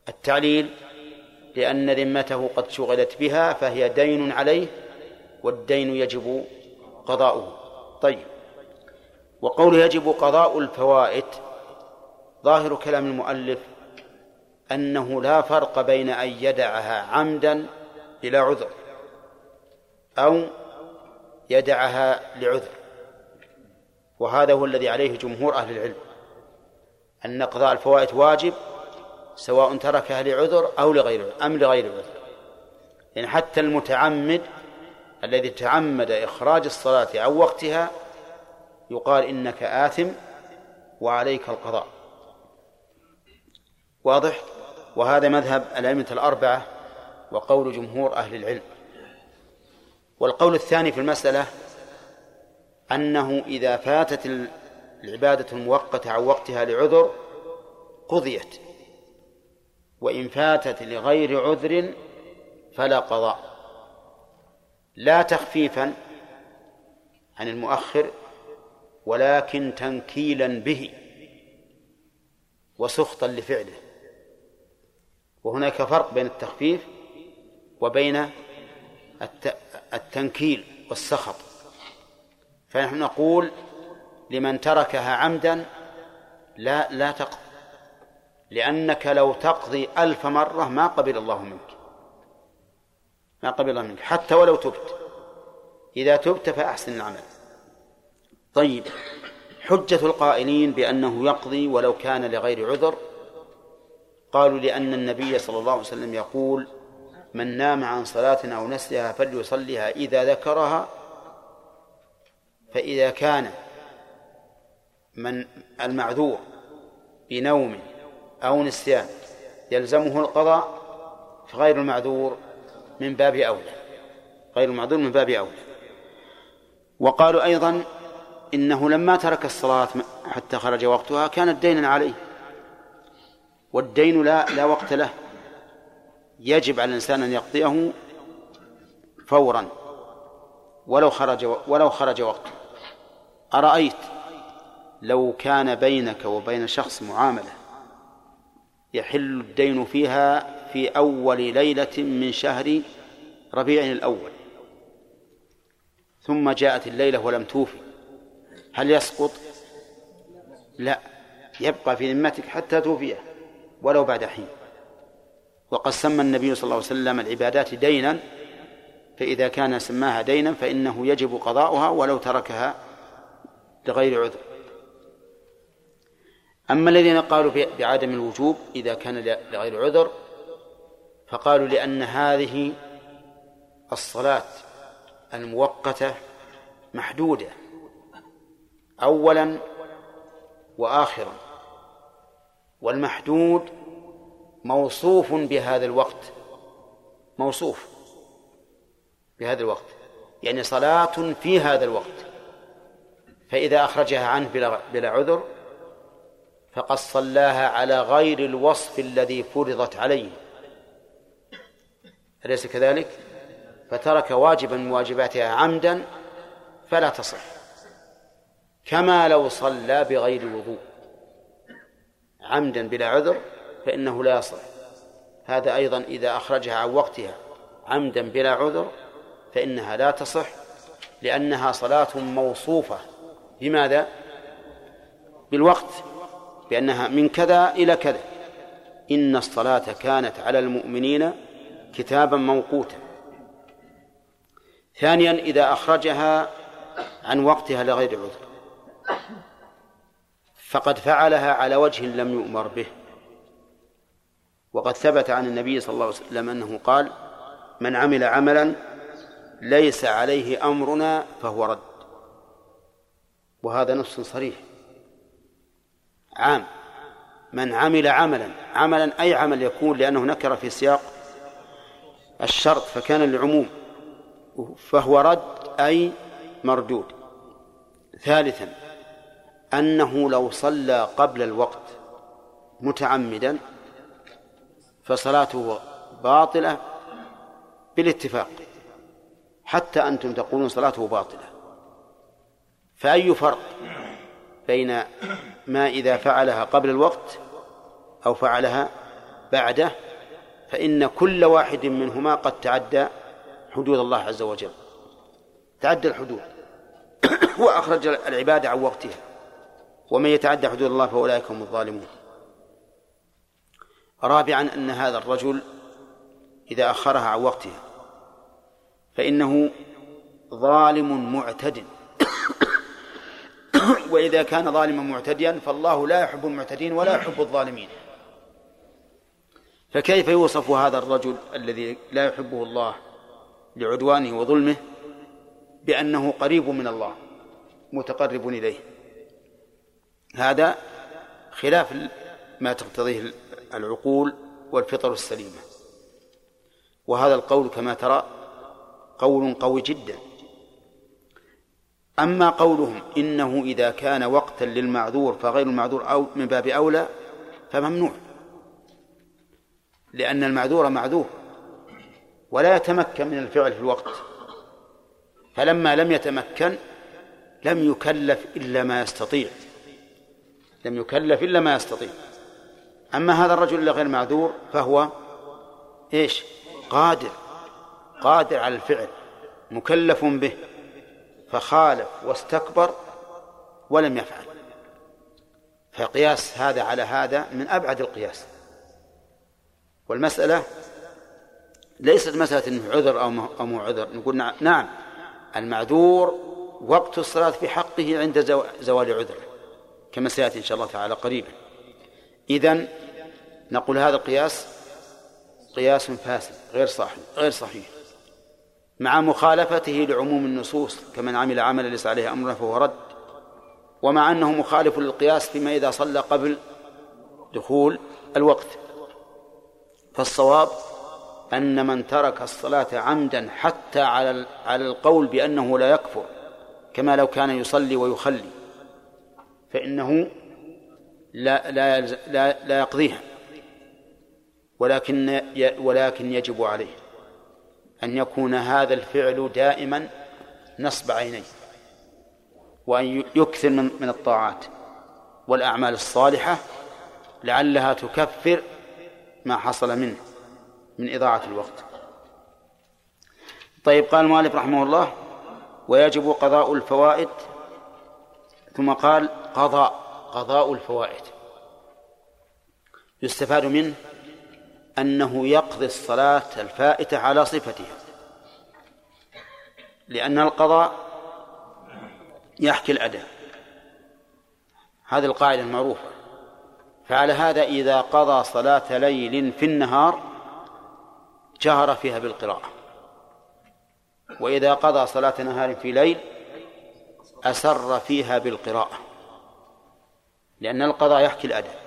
التعليل لأن ذمته قد شغلت بها فهي دين عليه والدين يجب قضاؤه. طيب. وقوله يجب قضاء الفوائت ظاهر كلام المؤلف أنه لا فرق بين أن يدعها عمدا إلى عذر أو يدعها لعذر. وهذا هو الذي عليه جمهور أهل العلم. أن قضاء الفوائت واجب سواء تركها لعذر أو لغير أم لغير عذر. يعني حتى المتعمد الذي تعمد إخراج الصلاة عن وقتها يقال إنك آثم وعليك القضاء. واضح؟ وهذا مذهب الأئمة الأربعة وقول جمهور أهل العلم. والقول الثاني في المسألة أنه إذا فاتت العبادة المؤقتة عن وقتها لعذر قضيت. وإن فاتت لغير عذر فلا قضاء. لا تخفيفا عن المؤخر ولكن تنكيلا به وسخطا لفعله. وهناك فرق بين التخفيف وبين التنكيل والسخط. فنحن نقول لمن تركها عمدا لا لا تقضي لأنك لو تقضي ألف مرة ما قبل الله منك ما قبل الله منك حتى ولو تبت. إذا تبت فأحسن العمل. طيب حجة القائلين بأنه يقضي ولو كان لغير عذر قالوا لأن النبي صلى الله عليه وسلم يقول من نام عن صلاة أو نسيها فليصليها إذا ذكرها فإذا كان من المعذور بنوم أو نسيان يلزمه القضاء فغير المعذور من باب أولى. غير المعذور من باب أولى. وقالوا أيضا إنه لما ترك الصلاة حتى خرج وقتها كانت دينا عليه. والدين لا لا وقت له. يجب على الإنسان أن يقضيه فورا. ولو خرج ولو خرج وقته أرأيت لو كان بينك وبين شخص معاملة يحل الدين فيها في أول ليلة من شهر ربيع الأول ثم جاءت الليلة ولم توفي هل يسقط؟ لا يبقى في ذمتك حتى توفيه ولو بعد حين وقد سمى النبي صلى الله عليه وسلم العبادات دينا فإذا كان سماها دينا فإنه يجب قضاؤها ولو تركها لغير عذر. أما الذين قالوا بعدم الوجوب إذا كان لغير عذر فقالوا لأن هذه الصلاة المؤقتة محدودة أولا وآخرا والمحدود موصوف بهذا الوقت موصوف. بهذا الوقت. يعني صلاة في هذا الوقت. فإذا أخرجها عنه بلا عذر فقد صلاها على غير الوصف الذي فرضت عليه. أليس كذلك؟ فترك واجبا من واجباتها عمدا فلا تصح. كما لو صلى بغير وضوء. عمدا بلا عذر فإنه لا يصح. هذا أيضا إذا أخرجها عن وقتها عمدا بلا عذر فإنها لا تصح لأنها صلاة موصوفة. بماذا؟ بالوقت بأنها من كذا إلى كذا. إن الصلاة كانت على المؤمنين كتابا موقوتا. ثانيا إذا أخرجها عن وقتها لغير عذر. فقد فعلها على وجه لم يؤمر به. وقد ثبت عن النبي صلى الله عليه وسلم أنه قال من عمل عملا ليس عليه أمرنا فهو رد. وهذا نص صريح. عام. من عمل عملا عملا أي عمل يكون لأنه نكر في سياق الشرط فكان للعموم فهو رد أي مردود. ثالثا أنه لو صلى قبل الوقت متعمدا فصلاته باطلة بالاتفاق. حتى أنتم تقولون صلاته باطلة. فأي فرق بين ما إذا فعلها قبل الوقت أو فعلها بعده؟ فإن كل واحد منهما قد تعدى حدود الله عز وجل. تعدى الحدود. <coughs> وأخرج العبادة عن وقتها. ومن يتعدى حدود الله فأولئك هم الظالمون. رابعا أن هذا الرجل إذا أخرها عن وقتها فإنه ظالم معتد. <coughs> وإذا كان ظالما معتديا فالله لا يحب المعتدين ولا يحب الظالمين. فكيف يوصف هذا الرجل الذي لا يحبه الله لعدوانه وظلمه؟ بأنه قريب من الله متقرب إليه. هذا خلاف ما تقتضيه العقول والفطر السليمة. وهذا القول كما ترى قول قوي جدا. أما قولهم إنه إذا كان وقتا للمعذور فغير المعذور أو من باب أولى فممنوع. لأن المعذور معذور ولا يتمكن من الفعل في الوقت. فلما لم يتمكن لم يكلف إلا ما يستطيع. لم يكلف إلا ما يستطيع. أما هذا الرجل اللي غير معذور فهو إيش؟ قادر. قادر على الفعل مكلف به فخالف واستكبر ولم يفعل. فقياس هذا على هذا من أبعد القياس. والمسألة ليست مسألة أنه عذر أو مو عذر. نقول نعم المعذور وقت الصلاة في حقه عند زوال عذره كما سيأتي إن شاء الله تعالى قريبا. إذن نقول هذا القياس قياس فاسد غير صحيح غير صحيح. مع مخالفته لعموم النصوص كمن عمل عملا ليس عليه أمرنا فهو رد. ومع أنه مخالف للقياس فيما إذا صلى قبل دخول الوقت. فالصواب أن من ترك الصلاة عمدا حتى على على القول بأنه لا يكفر كما لو كان يصلي ويخلي. فإنه لا لا لا, لا يقضيها. ولكن ولكن يجب عليه. أن يكون هذا الفعل دائما نصب عينيه وأن يكثر من من الطاعات والأعمال الصالحة لعلها تكفر ما حصل منه من إضاعة الوقت. طيب قال المؤلف رحمه الله ويجب قضاء الفوائد ثم قال قضاء قضاء الفوائد. يستفاد منه أنه يقضي الصلاة الفائتة على صفتها. لأن القضاء يحكي الأداء. هذه القاعدة المعروفة. فعلى هذا إذا قضى صلاة ليل في النهار جهر فيها بالقراءة. وإذا قضى صلاة نهار في ليل أسر فيها بالقراءة. لأن القضاء يحكي الأداء.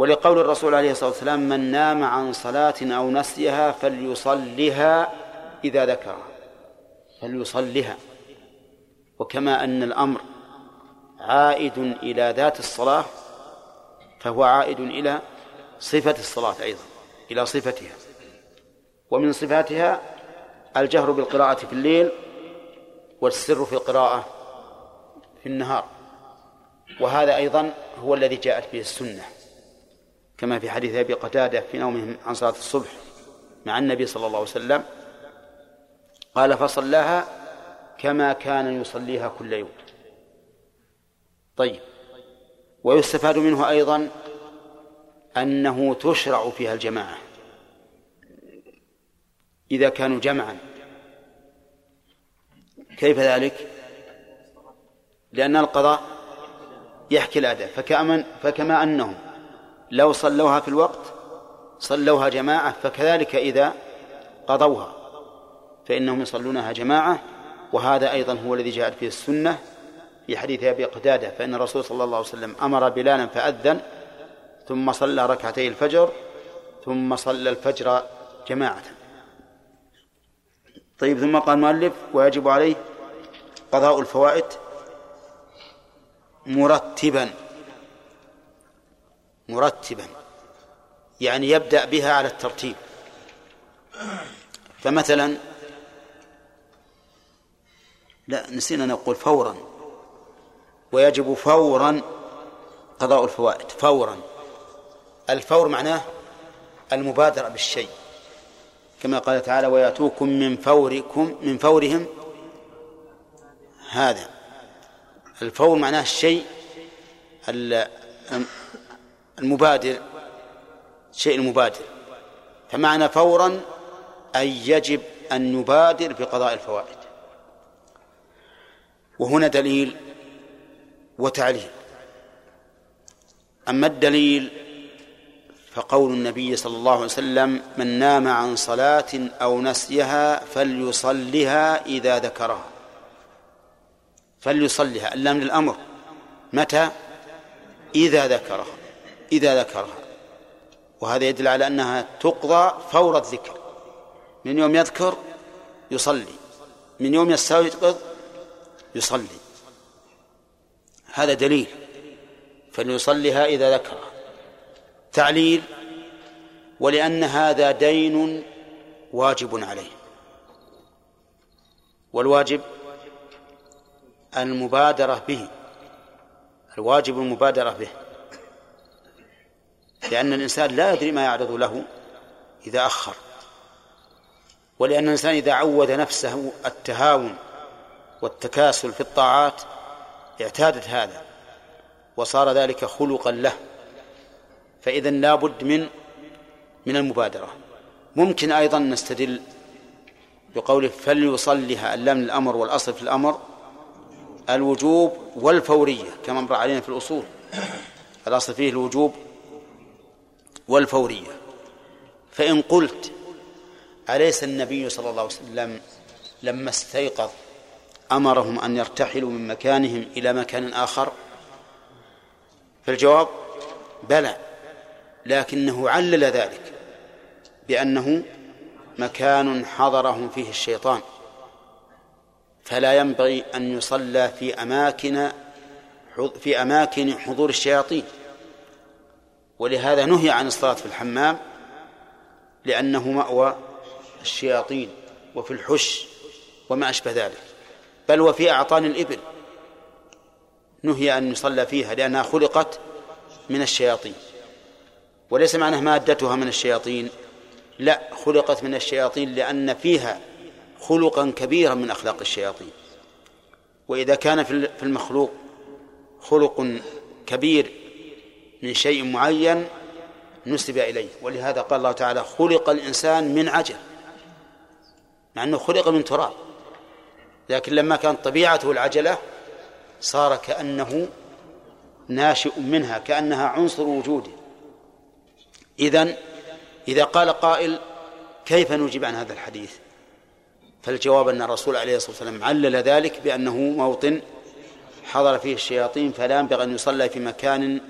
ولقول الرسول عليه الصلاة والسلام من نام عن صلاة أو نسيها فليصلها إذا ذكرها فليصلها وكما أن الأمر عائد إلى ذات الصلاة فهو عائد إلى صفة الصلاة أيضا إلى صفتها. ومن صفاتها الجهر بالقراءة في الليل والسر في القراءة في النهار. وهذا أيضا هو الذي جاءت به السنة. كما في حديث أبي قتادة في نومهم عن صلاة الصبح مع النبي صلى الله عليه وسلم قال فصلاها كما كان يصليها كل يوم. طيب. ويستفاد منه أيضا أنه تشرع فيها الجماعة. إذا كانوا جمعا. كيف ذلك؟ لأن القضاء يحكي الأداء فكأمن فكما أنهم لو صلوها في الوقت صلوها جماعة فكذلك إذا قضوها فإنهم يصلونها جماعة وهذا أيضا هو الذي جاءت فيه السنة في حديث أبي قتادة فإن الرسول صلى الله عليه وسلم أمر بلالا فأذن ثم صلى ركعتي الفجر ثم صلى الفجر جماعة. طيب ثم قال المؤلف ويجب عليه قضاء الفوائد مرتبا. مرتبا يعني يبدأ بها على الترتيب. فمثلا لا نسينا نقول فورا. ويجب فورا قضاء الفوائد فورا. الفور معناه المبادرة بالشيء. كما قال تعالى ويأتوكم من فوركم من فورهم هذا. الفور معناه الشيء المبادر شيء المبادر. فمعنى فورا أي يجب أن نبادر بقضاء الفوائد. وهنا دليل وتعليل. أما الدليل فقول النبي صلى الله عليه وسلم من نام عن صلاة أو نسيها فليصلها إذا ذكرها. فليصلها اللام للأمر. متى؟ إذا ذكرها. إذا ذكرها. وهذا يدل على أنها تقضى فور الذكر. من يوم يذكر يصلي. من يوم يستيقظ يصلي. هذا دليل. فليصليها إذا ذكرها. تعليل ولأن هذا دين واجب عليه. والواجب المبادرة به. الواجب المبادرة به. لأن الإنسان لا يدري ما يعرض له إذا أخر. ولأن الإنسان إذا عود نفسه التهاون والتكاسل في الطاعات اعتادت هذا وصار ذلك خلقا له. فإذا لا بد من من المبادرة. ممكن أيضا نستدل بقوله فليصلها اللام الأمر والأصل في الأمر الوجوب والفورية كما مر علينا في الأصول. الأصل فيه الوجوب والفورية. فإن قلت أليس النبي صلى الله عليه وسلم لما استيقظ أمرهم أن يرتحلوا من مكانهم إلى مكان آخر؟ فالجواب بلى لكنه علل ذلك بأنه مكان حضرهم فيه الشيطان. فلا ينبغي أن يصلى في أماكن في أماكن حضور الشياطين. ولهذا نهي عن الصلاة في الحمام لأنه مأوى الشياطين وفي الحش وما أشبه ذلك. بل وفي أعطان الإبل. نهي أن يصلى فيها لأنها خلقت من الشياطين. وليس معناه مادتها من الشياطين. لا خلقت من الشياطين لأن فيها خلقا كبيرا من أخلاق الشياطين. وإذا كان في المخلوق خلق كبير من شيء معين نسب إليه. ولهذا قال الله تعالى خلق الإنسان من عجل مع أنه خلق من تراب. لكن لما كانت طبيعته العجلة صار كأنه ناشئ منها كأنها عنصر وجوده. إذن إذا قال قائل كيف نجيب عن هذا الحديث؟ فالجواب أن الرسول عليه الصلاة والسلام علل ذلك بأنه موطن حضر فيه الشياطين فلا ينبغي أن يصلى في مكان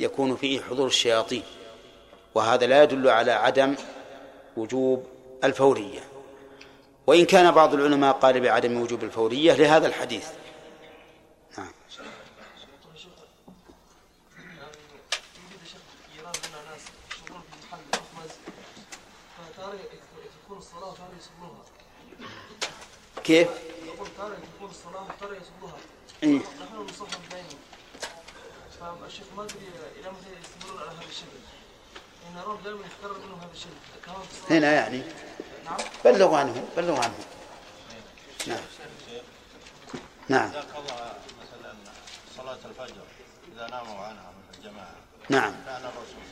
يكون فيه حضور الشياطين وهذا لا يدل على عدم وجوب الفورية. وإن كان بعض العلماء قال بعدم وجوب الفورية لهذا الحديث. نعم. كيف؟
يقول ترى تكون الصلاة ترى يصلوها.
إيه؟
نحن نصحب دائما فالشيخ ما أدري إلى متى يستمرون على هذا الشكل دائما يتكرر هذا الصلاة
هنا يعني.
نعم.
بلغوا عنه بلغوا عنه. نعم. نعم.
إذا قضى مثلا صلاة الفجر إذا ناموا عنها من الجماعة
نعم.
كان الرسول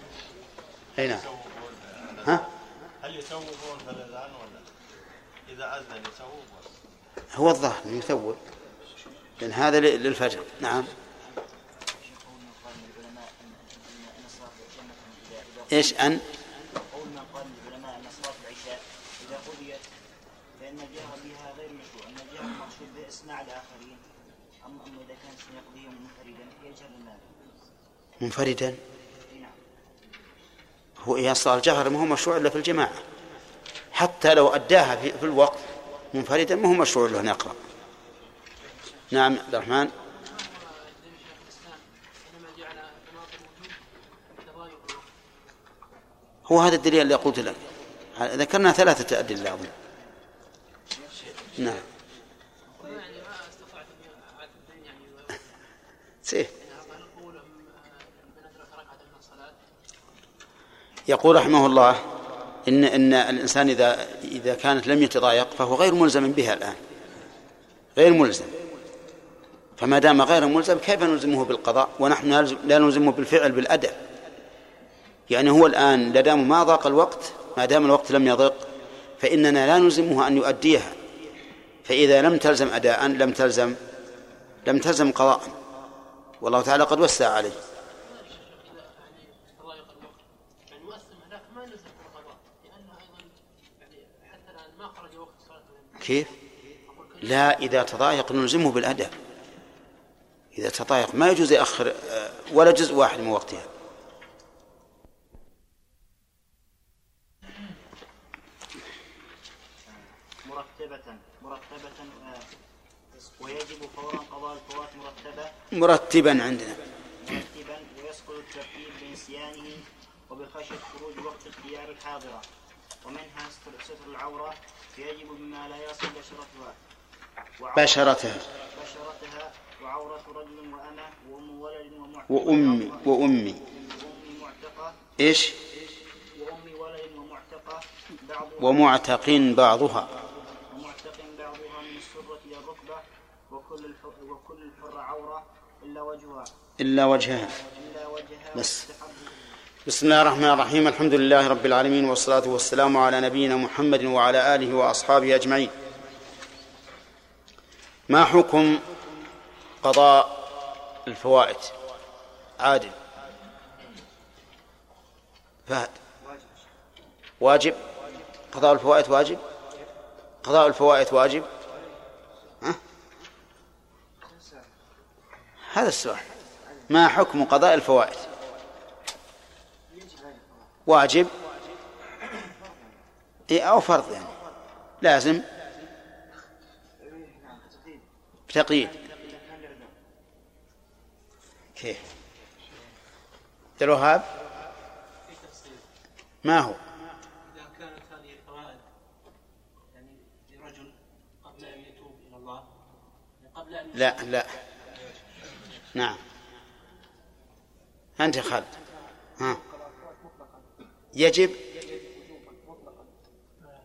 صلى الله عليه
أي نعم. ها؟
هل يسوقون في الأذان ولا إذا أذن يسوق. بس
هو الظاهر إنه يثور لأن هذا للفجر. نعم. إيش أن؟
قول من قال العلماء ان صلاه العشاء إذا قضيت فان الجهر بها غير مشروع ان الجهر مقصود باسماع الاخرين اما اما اذا كان سيقضيهم منفردا يجهر المال
منفردا هو إيصال الجهر ما هو مشروع إلا في الجماعة. حتى لو أداها في الوقت منفردا ما هو مشروع له ان يقرأ. نعم عبد الرحمن. هو هذا الدليل اللي قلت لك. ذكرنا ثلاثة أدلة أظن. نعم. <laughs> يقول رحمه الله إن إن الإنسان إذا إذا كانت لم يتضايق فهو غير ملزم بها الآن. غير ملزم. فما دام غير ملزم كيف نلزمه بالقضاء ونحن لا نلزمه بالفعل بالأدب يعني هو الآن لا دام ما ضاق الوقت ما دام الوقت لم يضق فإننا لا نلزمه أن يؤديها. فإذا لم تلزم أداء لم تلزم لم تلزم قضاء. والله تعالى قد وسع عليه. كيف؟ لا إذا تضايق نلزمه بالأداء. إذا تضايق ما يجوز يأخر ولا جزء واحد من وقتها.
مرتبة آه، ويجب فورا قضاء الفوات مرتبة.
مرتبا عندنا.
مرتبا ويسقط الترتيب بنسيانه وبخشية خروج وقت اختيار الحاضرة. ومنها ستر, العورة فيجب بما لا يصل بشرتها.
بشرتها.
بشرتها وعورة رجل وأمة وأم ولد ومعتقة.
وأمي وأمي.
وأم معتقة
إيش؟
وأم ولد ومعتقة. بعضها
ومعتق بعضها
ومعتق بعضها من السرة إلى الركبة وكل الحر وكل الحر عورة إلا وجهها.
إلا وجهها. بس. بسم الله الرحمن الرحيم. الحمد لله رب العالمين والصلاة والسلام على نبينا محمد وعلى آله وأصحابه أجمعين. ما حكم قضاء الفوائد؟ عادل. فهد. واجب. قضاء الفوائد واجب؟ قضاء الفوائد واجب؟ هذا السؤال. ما حكم قضاء الفوائد؟ واجب. إيه أو فرض يعني. لازم. بتقييد كيف؟ عبد الوهاب ما هو؟
إذا كانت هذه الفوائد يعني لرجل قبل أن يتوب إلى الله قبل أن
لا لا. نعم. أنت يا خالد ها. يجب؟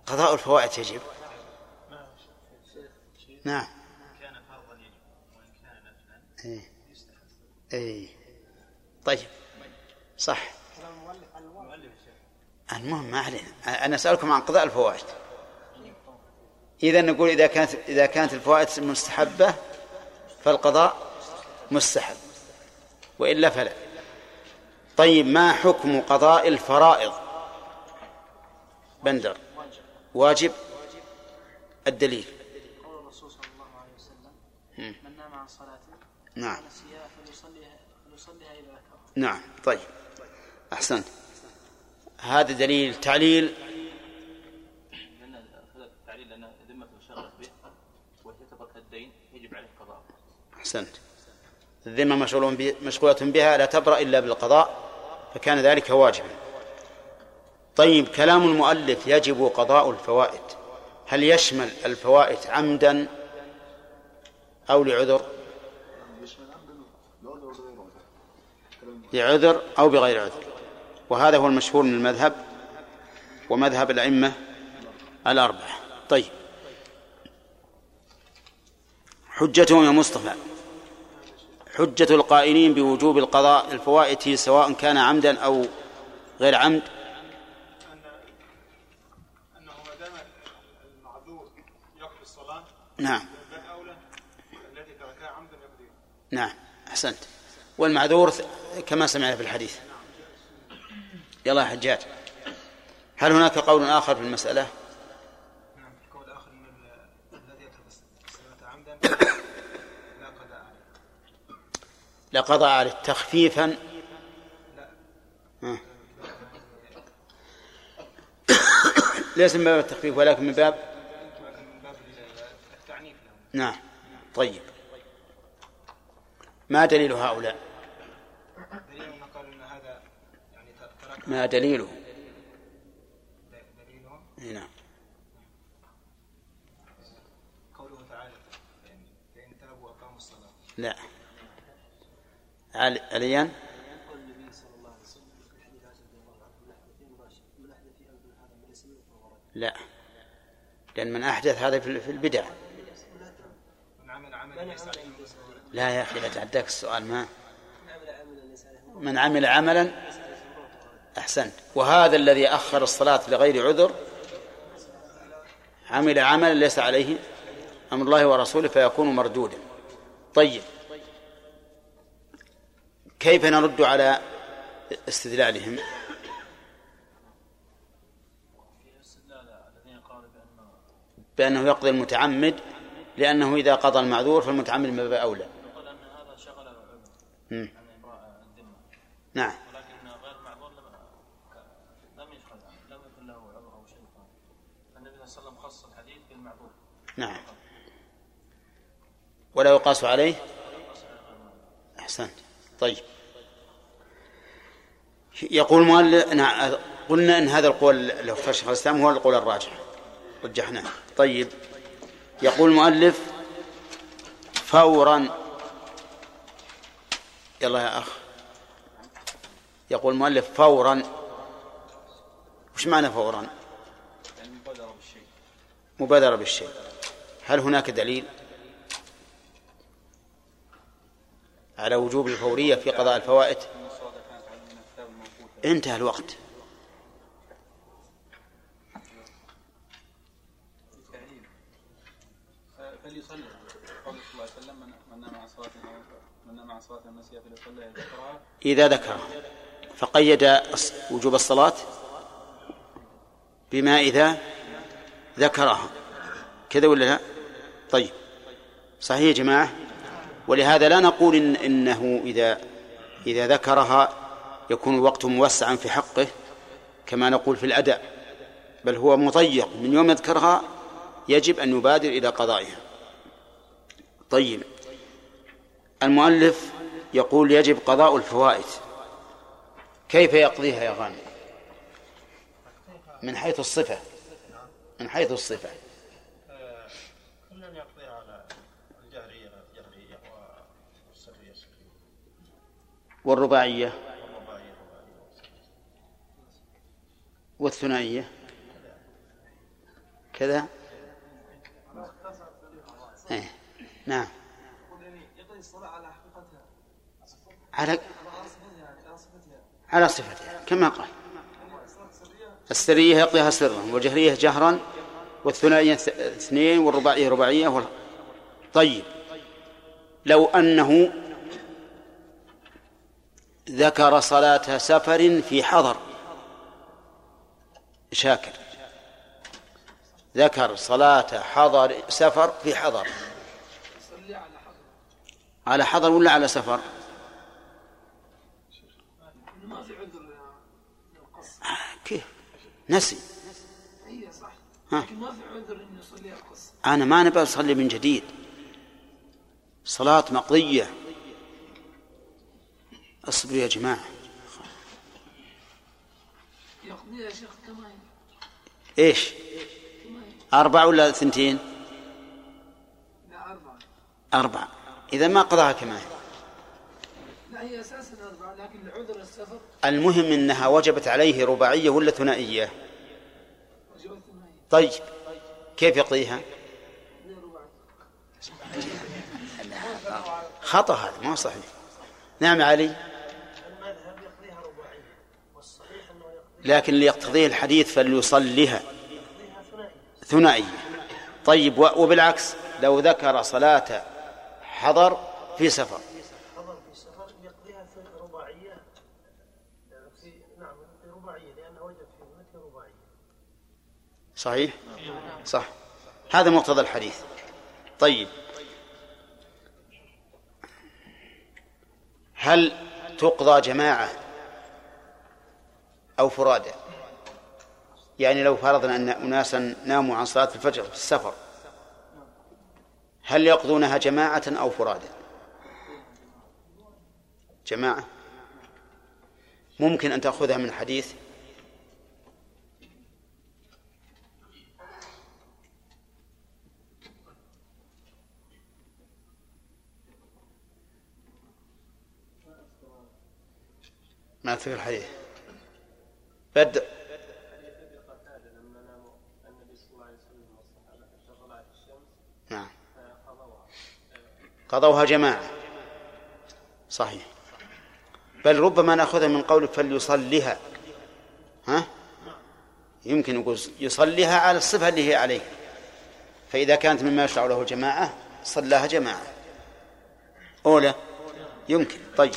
قضاء الفوائد يجب. نعم.
كان فرضا يجب وإن كان نفلا
اي طيب. صح. المهم ما علينا. أنا أسألكم عن قضاء الفوائد. إذا نقول إذا كانت إذا كانت الفوائد مستحبة فالقضاء مستحب. وإلا فلا. طيب ما حكم قضاء الفرائض؟ بندر. واجب؟ الدليل.
قول الرسول صلى الله عليه وسلم. من نام عن
نعم
فليصليها إذا
نعم طيب أحسنت هذا دليل تعليل أحسنت. الذمة مشغول ب- مشغولة بها لا تبرأ إلا بالقضاء فكان ذلك واجبا. طيب كلام المؤلف يجب قضاء الفوائد. هل يشمل الفوائد عمدا أو لعذر؟ لعذر أو بغير عذر. وهذا هو المشهور من المذهب ومذهب الأئمة الأربعة. طيب. حجتهم يا مصطفى. حجة القائلين بوجوب القضاء الفوائت سواء كان عمدا أو غير عمد. نعم. نعم. أحسنت. والمعذور كما سمعنا في الحديث. يلا يا حجاج. هل هناك قول آخر في المسألة
نعم القول الآخر أن ال- الذي يترك الصلاة عمدا لا قضاء عليه
لا قضاء عليه تخفيفا. ليس من باب التخفيف ولكن من باب
التعنيف
نعم. طيب. ما دليل هؤلاء؟ ما دليله؟ نعم.
قوله تعالى فإن تابوا وأقاموا الصلاة.
لا. عليا لا. لأن من أحدث هذا في البدع. لا يا أخي لا تعداك السؤال ما
من عمل عملا
أحسنت. وهذا الذي أخر الصلاة لغير عذر عمل عملا ليس عليه أمر الله ورسوله فيكون مردودا. طيب. كيف نرد على استدلالهم؟ بأنه يقضي المتعمد لأنه إذا قضى المعذور فالمتعمد من باب أولى.
عن
نعم.
ولكن غير معذور لم يشغل لم يكن له عذر أو شيء. صلى الله عليه وسلم خص الحديث بالمعذور.
نعم. ولا يقاس عليه؟ أحسنت. طيب. يقول مؤلف نعم قلنا إن هذا القول له في شيخ الإسلام هو القول الراجح. رجحناه طيب. يقول المؤلف فورا. يلا يا أخ. يقول المؤلف فورا. وش معنى فورا؟
مبادرة بالشيء.
مبادرة بالشيء هل هناك دليل؟ على وجوب الفورية في قضاء الفوائت
إن الصلاة كانت على من الكتاب الموقوت
انتهى الوقت.
فليصلي قول صلى الله عليه وسلم من نام صلاة من نام صلاة فليصلي ذكرها
إذا ذكر فقيد وجوب الصلاة بما إذا ذكرها. كذا ولا لا؟ طيب. صحيح يا جماعة. ولهذا لا نقول إن إنه إذا إذا ذكرها يكون الوقت موسعا في حقه كما نقول في الأداء بل هو مضيق. من يوم يذكرها يجب أن يبادر إلى قضائها. طيب. المؤلف يقول يجب قضاء الفوائد. كيف يقضيها يا غانم؟ من حيث الصفة. من حيث الصفة.
كلا يقضيها على الجهرية جهرية والسرية سرية
والرباعية
والرباعية رباعية
والثنائية كذا إيه. نعم
على
على
صفتها
كما قال السرية يقضيها سرا والجهرية جهرا والثنائية اثنين والرباعية رباعية. طيب لو أنه ذكر صلاة سفر في حضر شاكر. ذكر صلاة حضر سفر في حضر.
على حضر
ولا على سفر؟ كيف؟ نسي. ها. أنا ما نبغى أصلي من جديد. صلاة مقضية. اصبروا يا جماعة.
يقضيها شيخ
إيش؟ أربع ولا ثنتين؟
أربعة
أربع. إذا ما قضاها كما هي
لا هي أساسا أربعة لكن لعذر السفر
المهم أنها وجبت عليه رباعية ولا ثنائية؟ طيب. كيف يقضيها؟ خطأ هذا ما صحيح. نعم علي
المذهب يقضيها رباعية والصحيح أنه يقضيها
لكن ليقتضيه الحديث فليصلها
ثنائية.
طيب وبالعكس لو ذكر صلاة حضر في سفر. صحيح؟ صح. هذا مقتضى الحديث. طيب. هل تقضى جماعة أو فرادى يعني لو فرضنا أن أناسا ناموا عن صلاة الفجر في السفر هل يقضونها جماعة أو فرادى جماعة. ممكن أن تأخذها من حديث ما أذكر الحديث.
الشمس
نعم. قضوها جماعة. صحيح. بل ربما نأخذها من قول فليصليها. ها؟ يمكن يقول يصليها على الصفة اللي هي عليه. فإذا كانت مما يشرع له جماعة صلاها جماعة. أولى؟ يمكن. طيب.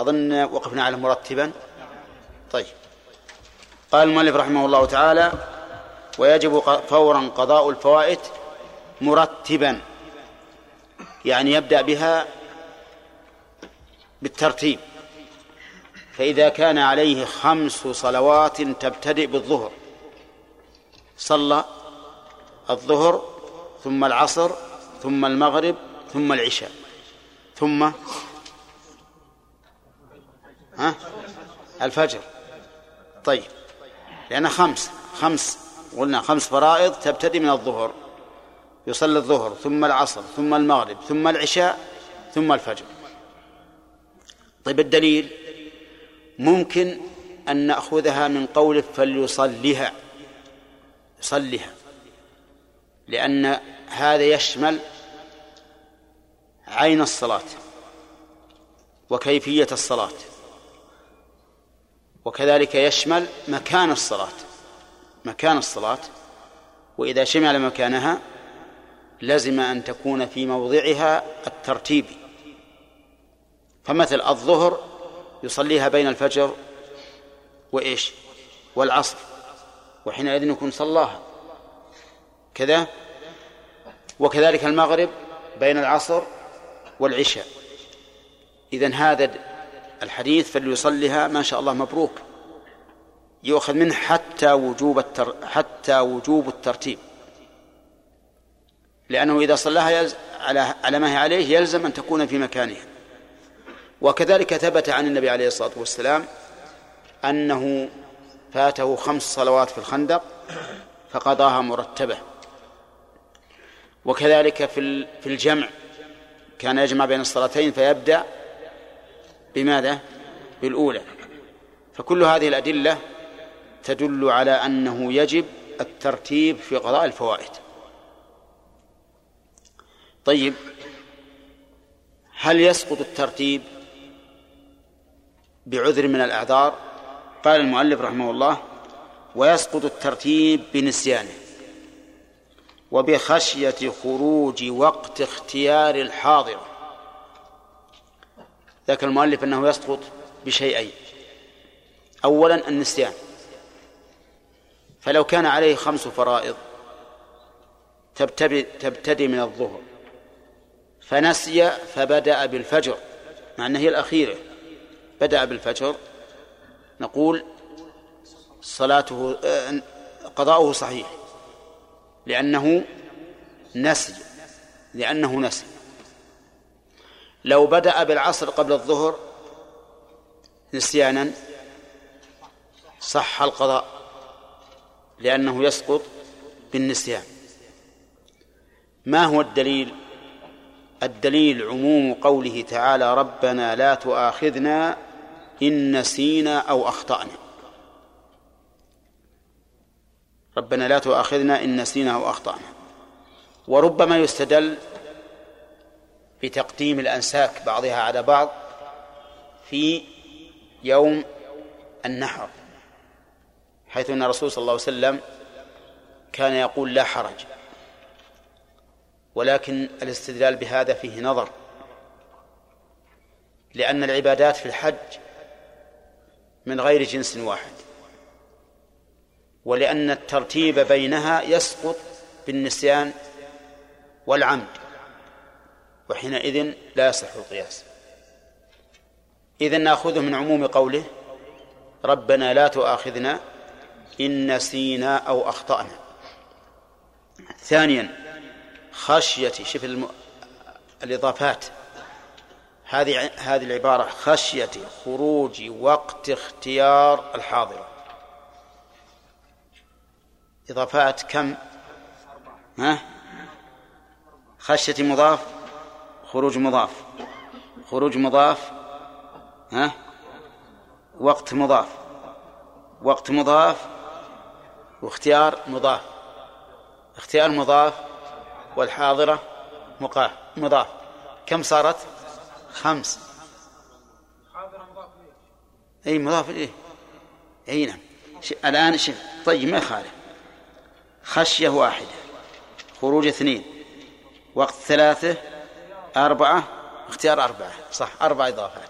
أظن وقفنا على مرتبا. طيب. قال المؤلف رحمه الله تعالى ويجب فورا قضاء الفوائد مرتبا. يعني يبدأ بها بالترتيب. فإذا كان عليه خمس صلوات تبتدئ بالظهر. صلى الظهر ثم العصر ثم المغرب ثم العشاء ثم ها؟ الفجر. طيب. لأن خمس خمس قلنا خمس فرائض تبتدي من الظهر. يصلي الظهر ثم العصر ثم المغرب ثم العشاء ثم الفجر. طيب الدليل؟ ممكن أن نأخذها من قوله فليصلها يصلها لأن هذا يشمل عين الصلاة وكيفية الصلاة. وكذلك يشمل مكان الصلاة. مكان الصلاة وإذا شمل مكانها لزم أن تكون في موضعها الترتيبي فمثل الظهر يصليها بين الفجر وإيش؟ والعصر. وحينئذ يكون صلاها. كذا. وكذلك المغرب بين العصر والعشاء. إذن هذا الحديث فليصلها ما شاء الله مبروك. يؤخذ منه حتى وجوب التر... حتى وجوب الترتيب. لأنه إذا صلاها يلز... على على ما هي عليه يلزم أن تكون في مكانها. وكذلك ثبت عن النبي عليه الصلاة والسلام أنه فاته خمس صلوات في الخندق فقضاها مرتبة. وكذلك في في الجمع كان يجمع بين الصلاتين فيبدأ بماذا؟ بالأولى. فكل هذه الأدلة تدل على أنه يجب الترتيب في قضاء الفوائد. طيب هل يسقط الترتيب بعذر من الأعذار؟ قال المؤلف رحمه الله ويسقط الترتيب بنسيانه وبخشية خروج وقت اختيار الحاضر. ذاك المؤلف أنه يسقط بشيئين. أولا النسيان. فلو كان عليه خمس فرائض تبتدي من الظهر فنسي فبدأ بالفجر مع أنها هي الأخيرة. بدأ بالفجر نقول صلاته آه، قضاؤه صحيح لأنه نسي لأنه نسي. لو بدأ بالعصر قبل الظهر نسيانا صح القضاء لأنه يسقط بالنسيان. ما هو الدليل؟ الدليل عموم قوله تعالى ربنا لا تؤاخذنا إن نسينا أو أخطأنا ربنا لا تؤاخذنا إن نسينا أو أخطأنا. وربما يستدل بتقديم الأنساك بعضها على بعض في يوم النحر حيث أن الرسول صلى الله عليه وسلم كان يقول لا حرج ولكن الاستدلال بهذا فيه نظر لأن العبادات في الحج من غير جنس واحد ولأن الترتيب بينها يسقط بالنسيان والعمد. وحينئذ لا يصح القياس. إذا نأخذه من عموم قوله ربنا لا تؤاخذنا إن نسينا أو أخطأنا. ثانيا خشية شوف الم... الإضافات. هذه هذه العبارة خشية خروج وقت اختيار الحاضرة إضافات كم؟ ها؟ خشية مضاف خروج مضاف. خروج مضاف ها؟ وقت مضاف. وقت مضاف واختيار مضاف. اختيار مضاف والحاضرة مقاه مضاف. كم صارت؟ خمس. إي مضاف اليه إي نعم. الآن شف طيب ما يخالف خشية واحدة. خروج اثنين. وقت ثلاثة أربعة؟ اختيار أربعة. صح أربع إضافات.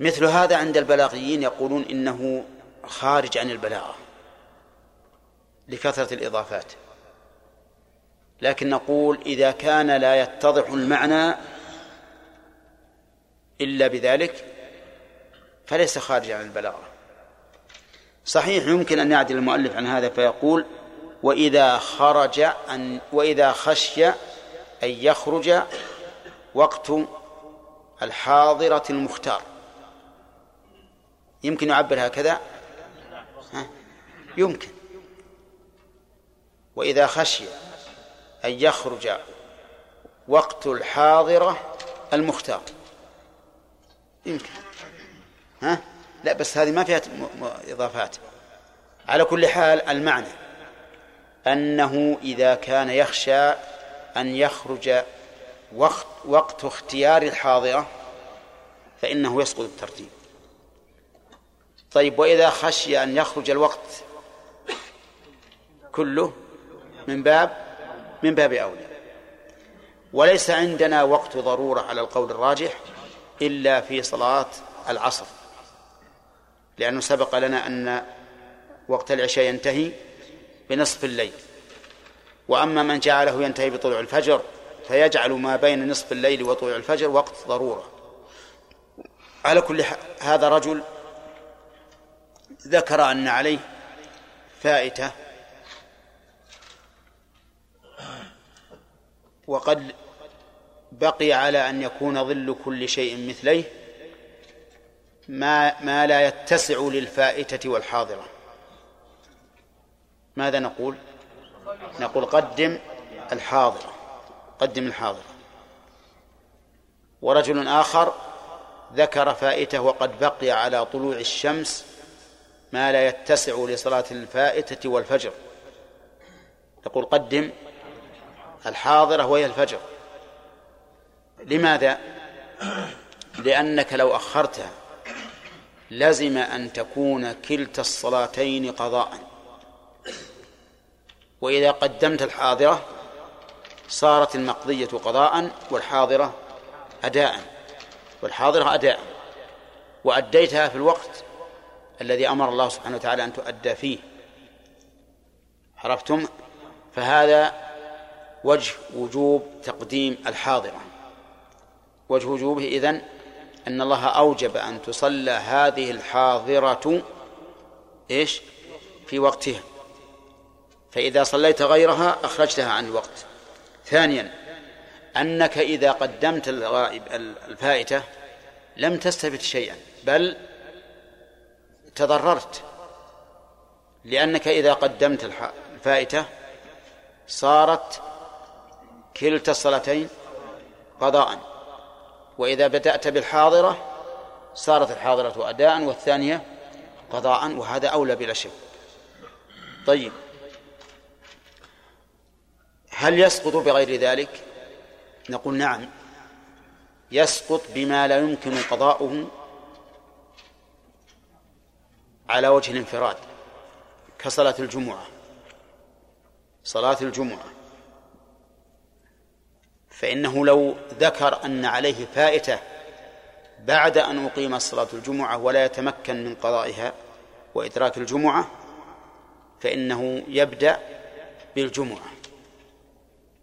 مثل هذا عند البلاغيين يقولون إنه خارج عن البلاغة لكثرة الإضافات. لكن نقول إذا كان لا يتضح المعنى إلا بذلك فليس خارجا عن البلاغة. صحيح يمكن أن يعدل المؤلف عن هذا فيقول وإذا خرج أن وإذا خشي أن يخرج وقت الحاضرة المختار. يمكن يعبر هكذا؟ ها؟ يمكن. وإذا خشي أن يخرج وقت الحاضرة المختار. يمكن. ها؟ لا بس هذه ما فيها إضافات. على كل حال المعنى أنه إذا كان يخشى أن يخرج وقت وقت اختيار الحاضرة فإنه يسقط الترتيب. طيب وإذا خشي أن يخرج الوقت كله من باب من باب أولى. وليس عندنا وقت ضرورة على القول الراجح إلا في صلاة العصر. لأنه سبق لنا أن وقت العشاء ينتهي بنصف الليل. وأما من جعله ينتهي بطلوع الفجر فيجعل ما بين نصف الليل وطلوع الفجر وقت ضرورة. على كل هذا رجل ذكر أن عليه فائتة. وقد بقي على أن يكون ظل كل شيء مثليه ما ما لا يتسع للفائتة والحاضرة. ماذا نقول؟ نقول قدم الحاضرة قدم الحاضرة ورجل آخر ذكر فائته وقد بقي على طلوع الشمس ما لا يتسع لصلاة الفائتة والفجر. يقول قدم الحاضرة وهي الفجر. لماذا؟ لأنك لو أخرتها لزم أن تكون كلتا الصلاتين قضاء. وإذا قدمت الحاضرة صارت المقضية قضاء والحاضرة أداء والحاضرة أداء. وأديتها في الوقت الذي أمر الله سبحانه وتعالى أن تؤدى فيه. عرفتم؟ فهذا وجه وجوب تقديم الحاضرة. وجه وجوبه إذن أن الله أوجب أن تصلى هذه الحاضرة إيش؟ في وقتها. فإذا صليت غيرها أخرجتها عن الوقت. ثانيا أنك إذا قدمت الغائب الفائتة لم تستفد شيئا بل تضررت. لأنك إذا قدمت الفائتة صارت كلتا الصلاتين قضاء. وإذا بدأت بالحاضرة صارت الحاضرة أداء والثانية قضاء وهذا أولى بلا شك. طيب. هل يسقط بغير ذلك؟ نقول نعم. يسقط بما لا يمكن قضاؤه على وجه الانفراد كصلاة الجمعة. صلاة الجمعة. فإنه لو ذكر أن عليه فائتة بعد أن أقيم صلاة الجمعة ولا يتمكن من قضائها وإدراك الجمعة فإنه يبدأ بالجمعة.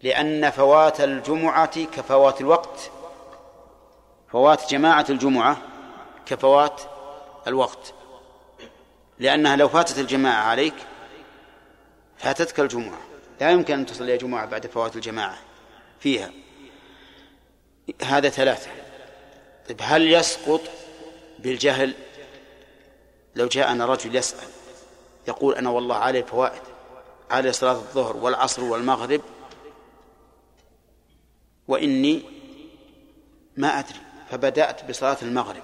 لأن فوات الجمعة كفوات الوقت. فوات جماعة الجمعة كفوات الوقت. لأنها لو فاتت الجماعة عليك فاتتك الجمعة. لا يمكن أن تصلي جمعة بعد فوات الجماعة فيها. هذا ثلاثة. طيب هل يسقط بالجهل؟ لو جاءنا رجل يسأل يقول أنا والله علي فوائد علي صلاة الظهر والعصر والمغرب وإني ما أدري فبدأت بصلاة المغرب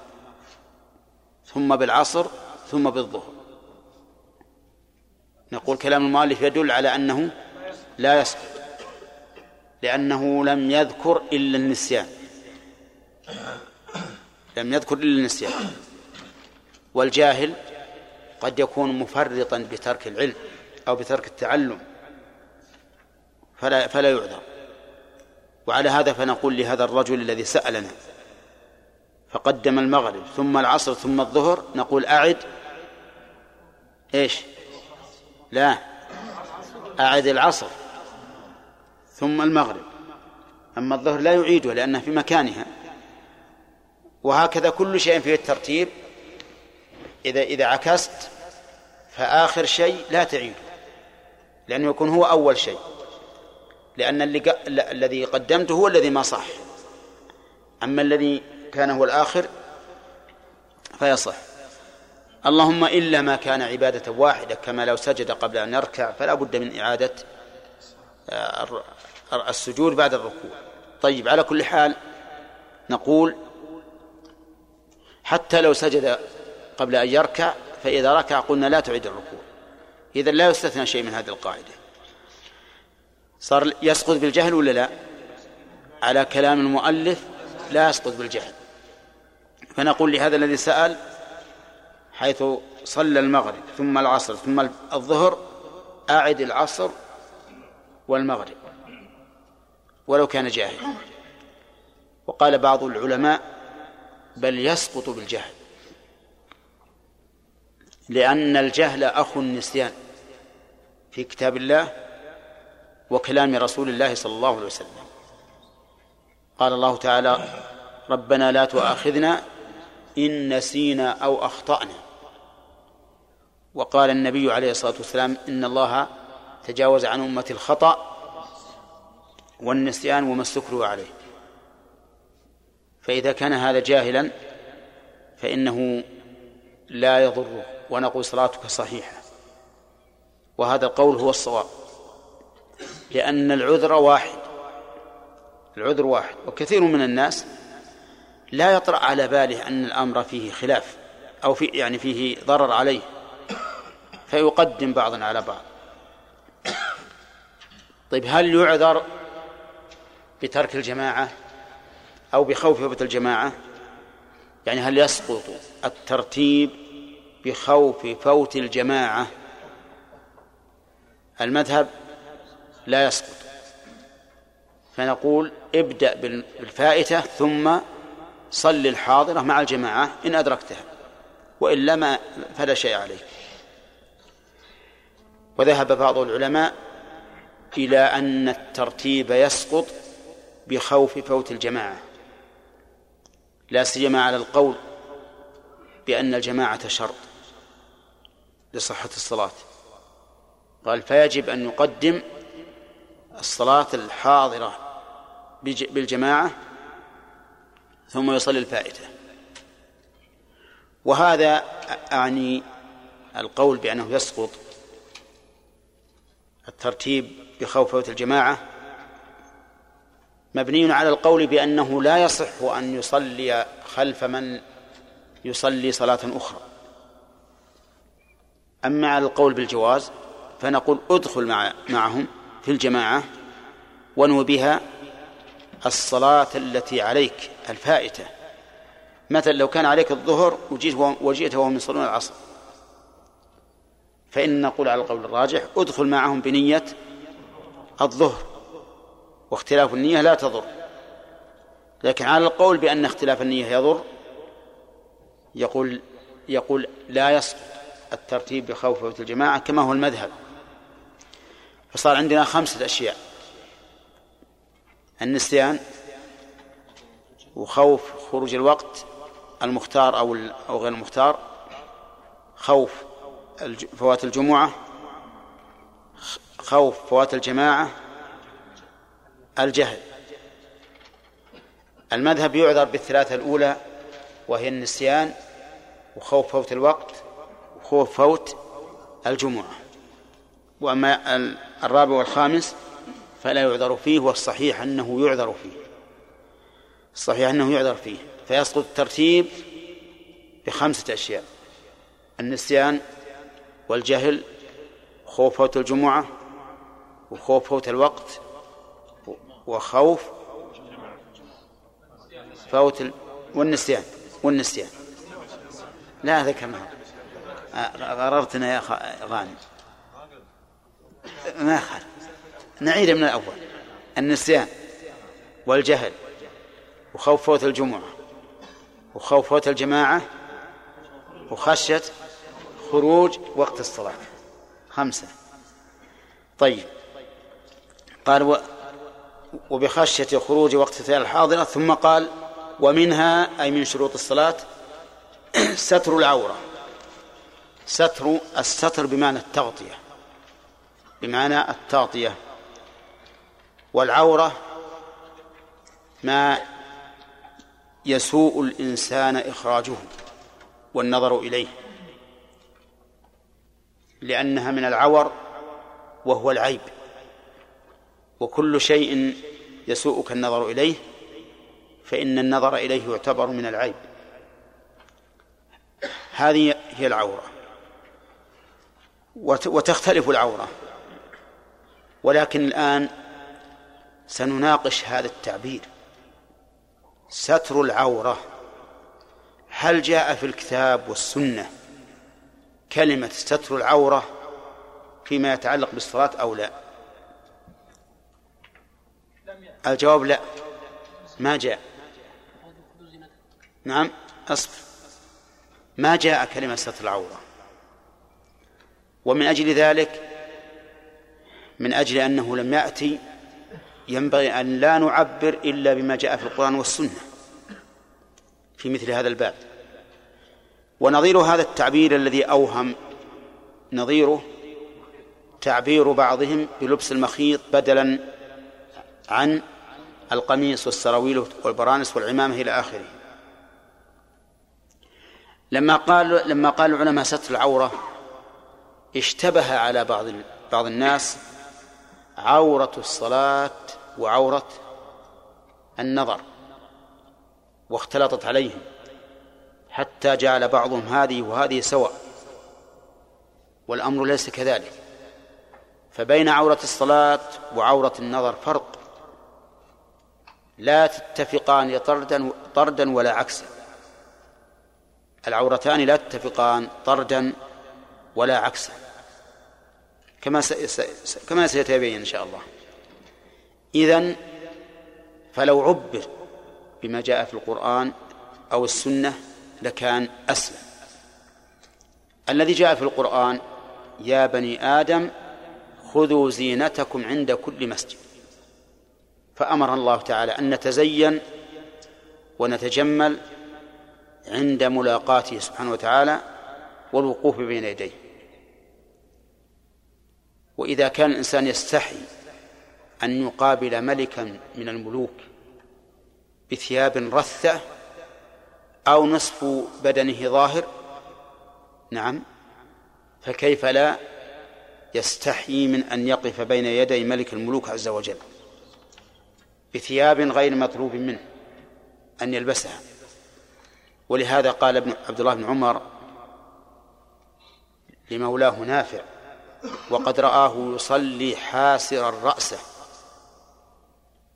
ثم بالعصر ثم بالظهر. نقول كلام المؤلف يدل على أنه لا يسقط لأنه لم يذكر إلا النسيان. لم يذكر إلا النسيان. والجاهل قد يكون مفرطا بترك العلم أو بترك التعلم فلا فلا يعذر. وعلى هذا فنقول لهذا الرجل الذي سألنا فقدم المغرب ثم العصر ثم الظهر نقول أعد إيش؟ لا أعد العصر ثم المغرب أما الظهر لا يعيده لأنه في مكانها. وهكذا كل شيء فيه الترتيب إذا إذا عكست فآخر شيء لا تعيده لأنه يكون هو أول شيء. لأن اللي. الذي قدمته هو الذي ما صح أما الذي كان هو الآخر فيصح. اللهم إلا ما كان عبادة واحدة كما لو سجد قبل أن يركع فلا بد من إعادة السجود بعد الركوع. طيب على كل حال نقول حتى لو سجد قبل أن يركع فإذا ركع قلنا لا تعيد الركوع. إذا لا يستثنى شيء من هذه القاعدة. صار يسقط بالجهل ولا لا؟ على كلام المؤلف لا يسقط بالجهل. فنقول لهذا الذي سأل حيث صلى المغرب ثم العصر ثم الظهر أعد العصر والمغرب. ولو كان جاهلا وقال بعض العلماء بل يسقط بالجهل. لأن الجهل أخو النسيان. في كتاب الله وكلام رسول الله صلى الله عليه وسلم. قال الله تعالى ربنا لا تؤاخذنا إن نسينا أو أخطأنا. وقال النبي عليه الصلاة والسلام إن الله تجاوز عن أمة الخطأ والنسيان وما استكروا عليه. فإذا كان هذا جاهلا فإنه لا يضره ونقول صلاتك صحيحة. وهذا القول هو الصواب. لأن العذر واحد. العذر واحد. وكثير من الناس لا يطرأ على باله أن الأمر فيه خلاف أو في يعني فيه ضرر عليه فيقدم بعضا على بعض. طيب هل يعذر بترك الجماعة أو بخوف فوت الجماعة؟ يعني هل يسقط الترتيب بخوف فوت الجماعة؟ المذهب لا يسقط. فنقول ابدأ بالفائتة ثم صل الحاضرة مع الجماعة إن أدركتها وإلا ما فلا شيء عليك. وذهب بعض العلماء إلى أن الترتيب يسقط بخوف فوت الجماعة. لا سيما على القول بأن الجماعة شرط لصحة الصلاة. قال فيجب أن يقدم الصلاة الحاضرة بالجماعة ثم يصلي الفائتة. وهذا أعني القول بأنه يسقط الترتيب بخوف فوت الجماعة مبني على القول بأنه لا يصح أن يصلي خلف من يصلي صلاة أخرى. أما على القول بالجواز فنقول ادخل مع معهم في الجماعة ونو بها الصلاة التي عليك الفائتة. مثلا لو كان عليك الظهر وجيت وجئت وهم يصلون العصر. فإن نقول على القول الراجح ادخل معهم بنية الظهر. واختلاف النية لا تضر. لكن على القول بأن اختلاف النية يضر يقول يقول لا يسقط الترتيب بخوف الجماعة كما هو المذهب. فصار عندنا خمسة أشياء. النسيان وخوف خروج الوقت المختار أو أو غير المختار خوف فوات الجمعة خوف فوات الجماعة الجهل. المذهب يعذر بالثلاثة الأولى وهي النسيان وخوف فوت الوقت وخوف فوت الجمعة. وأما الرابع والخامس فلا يعذر فيه والصحيح أنه يعذر فيه. الصحيح أنه يعذر فيه. فيسقط الترتيب بخمسة أشياء. النسيان والجهل خوف فوت الجمعة وخوف فوت الوقت وخوف فوت والنسيان والنسيان. لا كما غررتنا يا غانم. ما خالف نعيد من الأول. النسيان والجهل وخوف فوت الجمعة وخوف فوت الجماعة وخشية خروج وقت الصلاة. خمسة. طيب. قال و وبخشية خروج وقت الحاضرة ثم قال ومنها أي من شروط الصلاة <clears throat> ستر العورة. ستر الستر بمعنى التغطية. بمعنى التغطية والعورة ما يسوء الإنسان إخراجه والنظر إليه لأنها من العور وهو العيب وكل شيء يسوءك النظر إليه فإن النظر إليه يعتبر من العيب. هذه هي العورة وتختلف العورة. ولكن الآن سنناقش هذا التعبير. ستر العورة. هل جاء في الكتاب والسنة كلمة ستر العورة فيما يتعلق بالصلاة أو لا؟ الجواب لا. ما جاء. نعم أصبر. ما جاء كلمة ستر العورة؟ ومن أجل ذلك من أجل أنه لم يأتي ينبغي أن لا نعبر إلا بما جاء في القرآن والسنة في مثل هذا الباب. ونظير هذا التعبير الذي أوهم نظيره تعبير بعضهم بلبس المخيط بدلا عن القميص والسراويل والبرانس والعمامة إلى آخره. لما قال لما قال العلماء ستر العورة اشتبه على بعض بعض الناس عورة الصلاة وعورة النظر واختلطت عليهم حتى جعل بعضهم هذه وهذه سواء والأمر ليس كذلك. فبين عورة الصلاة وعورة النظر فرق. لا تتفقان طردا طردا ولا عكسا. العورتان لا تتفقان طردا ولا عكسا. كما كما سيتبين إن شاء الله. اذا فلو عبر بما جاء في القرآن أو السنة لكان أسلم. الذي جاء في القرآن يا بني آدم خذوا زينتكم عند كل مسجد. فأمر الله تعالى أن نتزين ونتجمل عند ملاقاته سبحانه وتعالى والوقوف بين يديه. وإذا كان الإنسان يستحي أن يقابل ملكا من الملوك بثياب رثة أو نصف بدنه ظاهر نعم فكيف لا يستحيي من أن يقف بين يدي ملك الملوك عز وجل بثياب غير مطلوب منه أن يلبسها؟ ولهذا قال ابن عبد الله بن عمر لمولاه نافع وقد رآه يصلي حاسرا رأسه.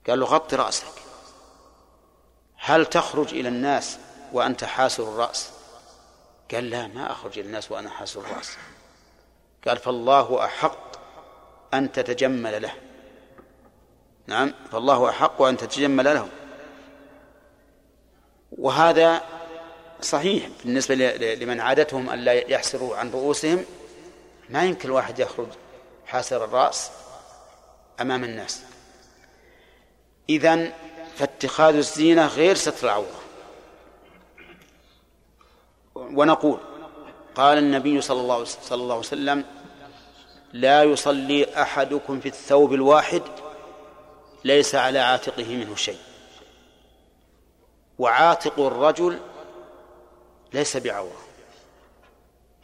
قال له غط رأسك. هل تخرج إلى الناس وأنت حاسر الرأس؟ قال لا ما أخرج إلى الناس وأنا حاسر الرأس. قال فالله أحق أن تتجمل له. نعم فالله أحق أن تتجمل له وهذا صحيح بالنسبة لمن عادتهم أن لا يحسروا عن رؤوسهم. ما يمكن الواحد يخرج حاسر الرأس أمام الناس. إذن فاتخاذ الزينة غير ستر العورة. ونقول قال النبي صلى الله صلى الله عليه وسلم لا يصلي أحدكم في الثوب الواحد ليس على عاتقه منه شيء. وعاتق الرجل ليس بعورة.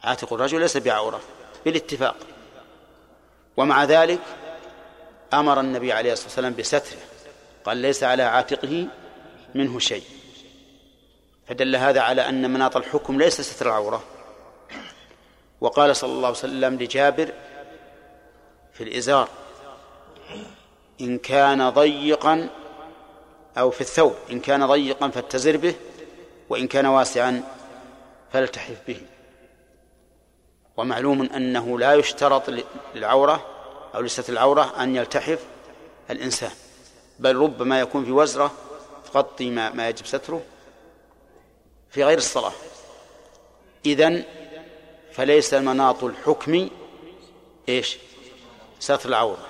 عاتق الرجل ليس بعورة. بالاتفاق. ومع ذلك أمر النبي عليه الصلاة والسلام بستره. قال ليس على عاتقه منه شيء. فدل هذا على أن مناط الحكم ليس ستر العورة. وقال صلى الله عليه وسلم لجابر في الإزار إن كان ضيقا أو في الثوب إن كان ضيقا فاتزر به وإن كان واسعا فالتحف به. ومعلوم أنه لا يشترط للعورة أو لستر العورة أن يلتحف الإنسان بل ربما يكون في وزرة تغطي ما, ما يجب ستره في غير الصلاة. إذن فليس مناط الحكم إيش؟ ستر العورة.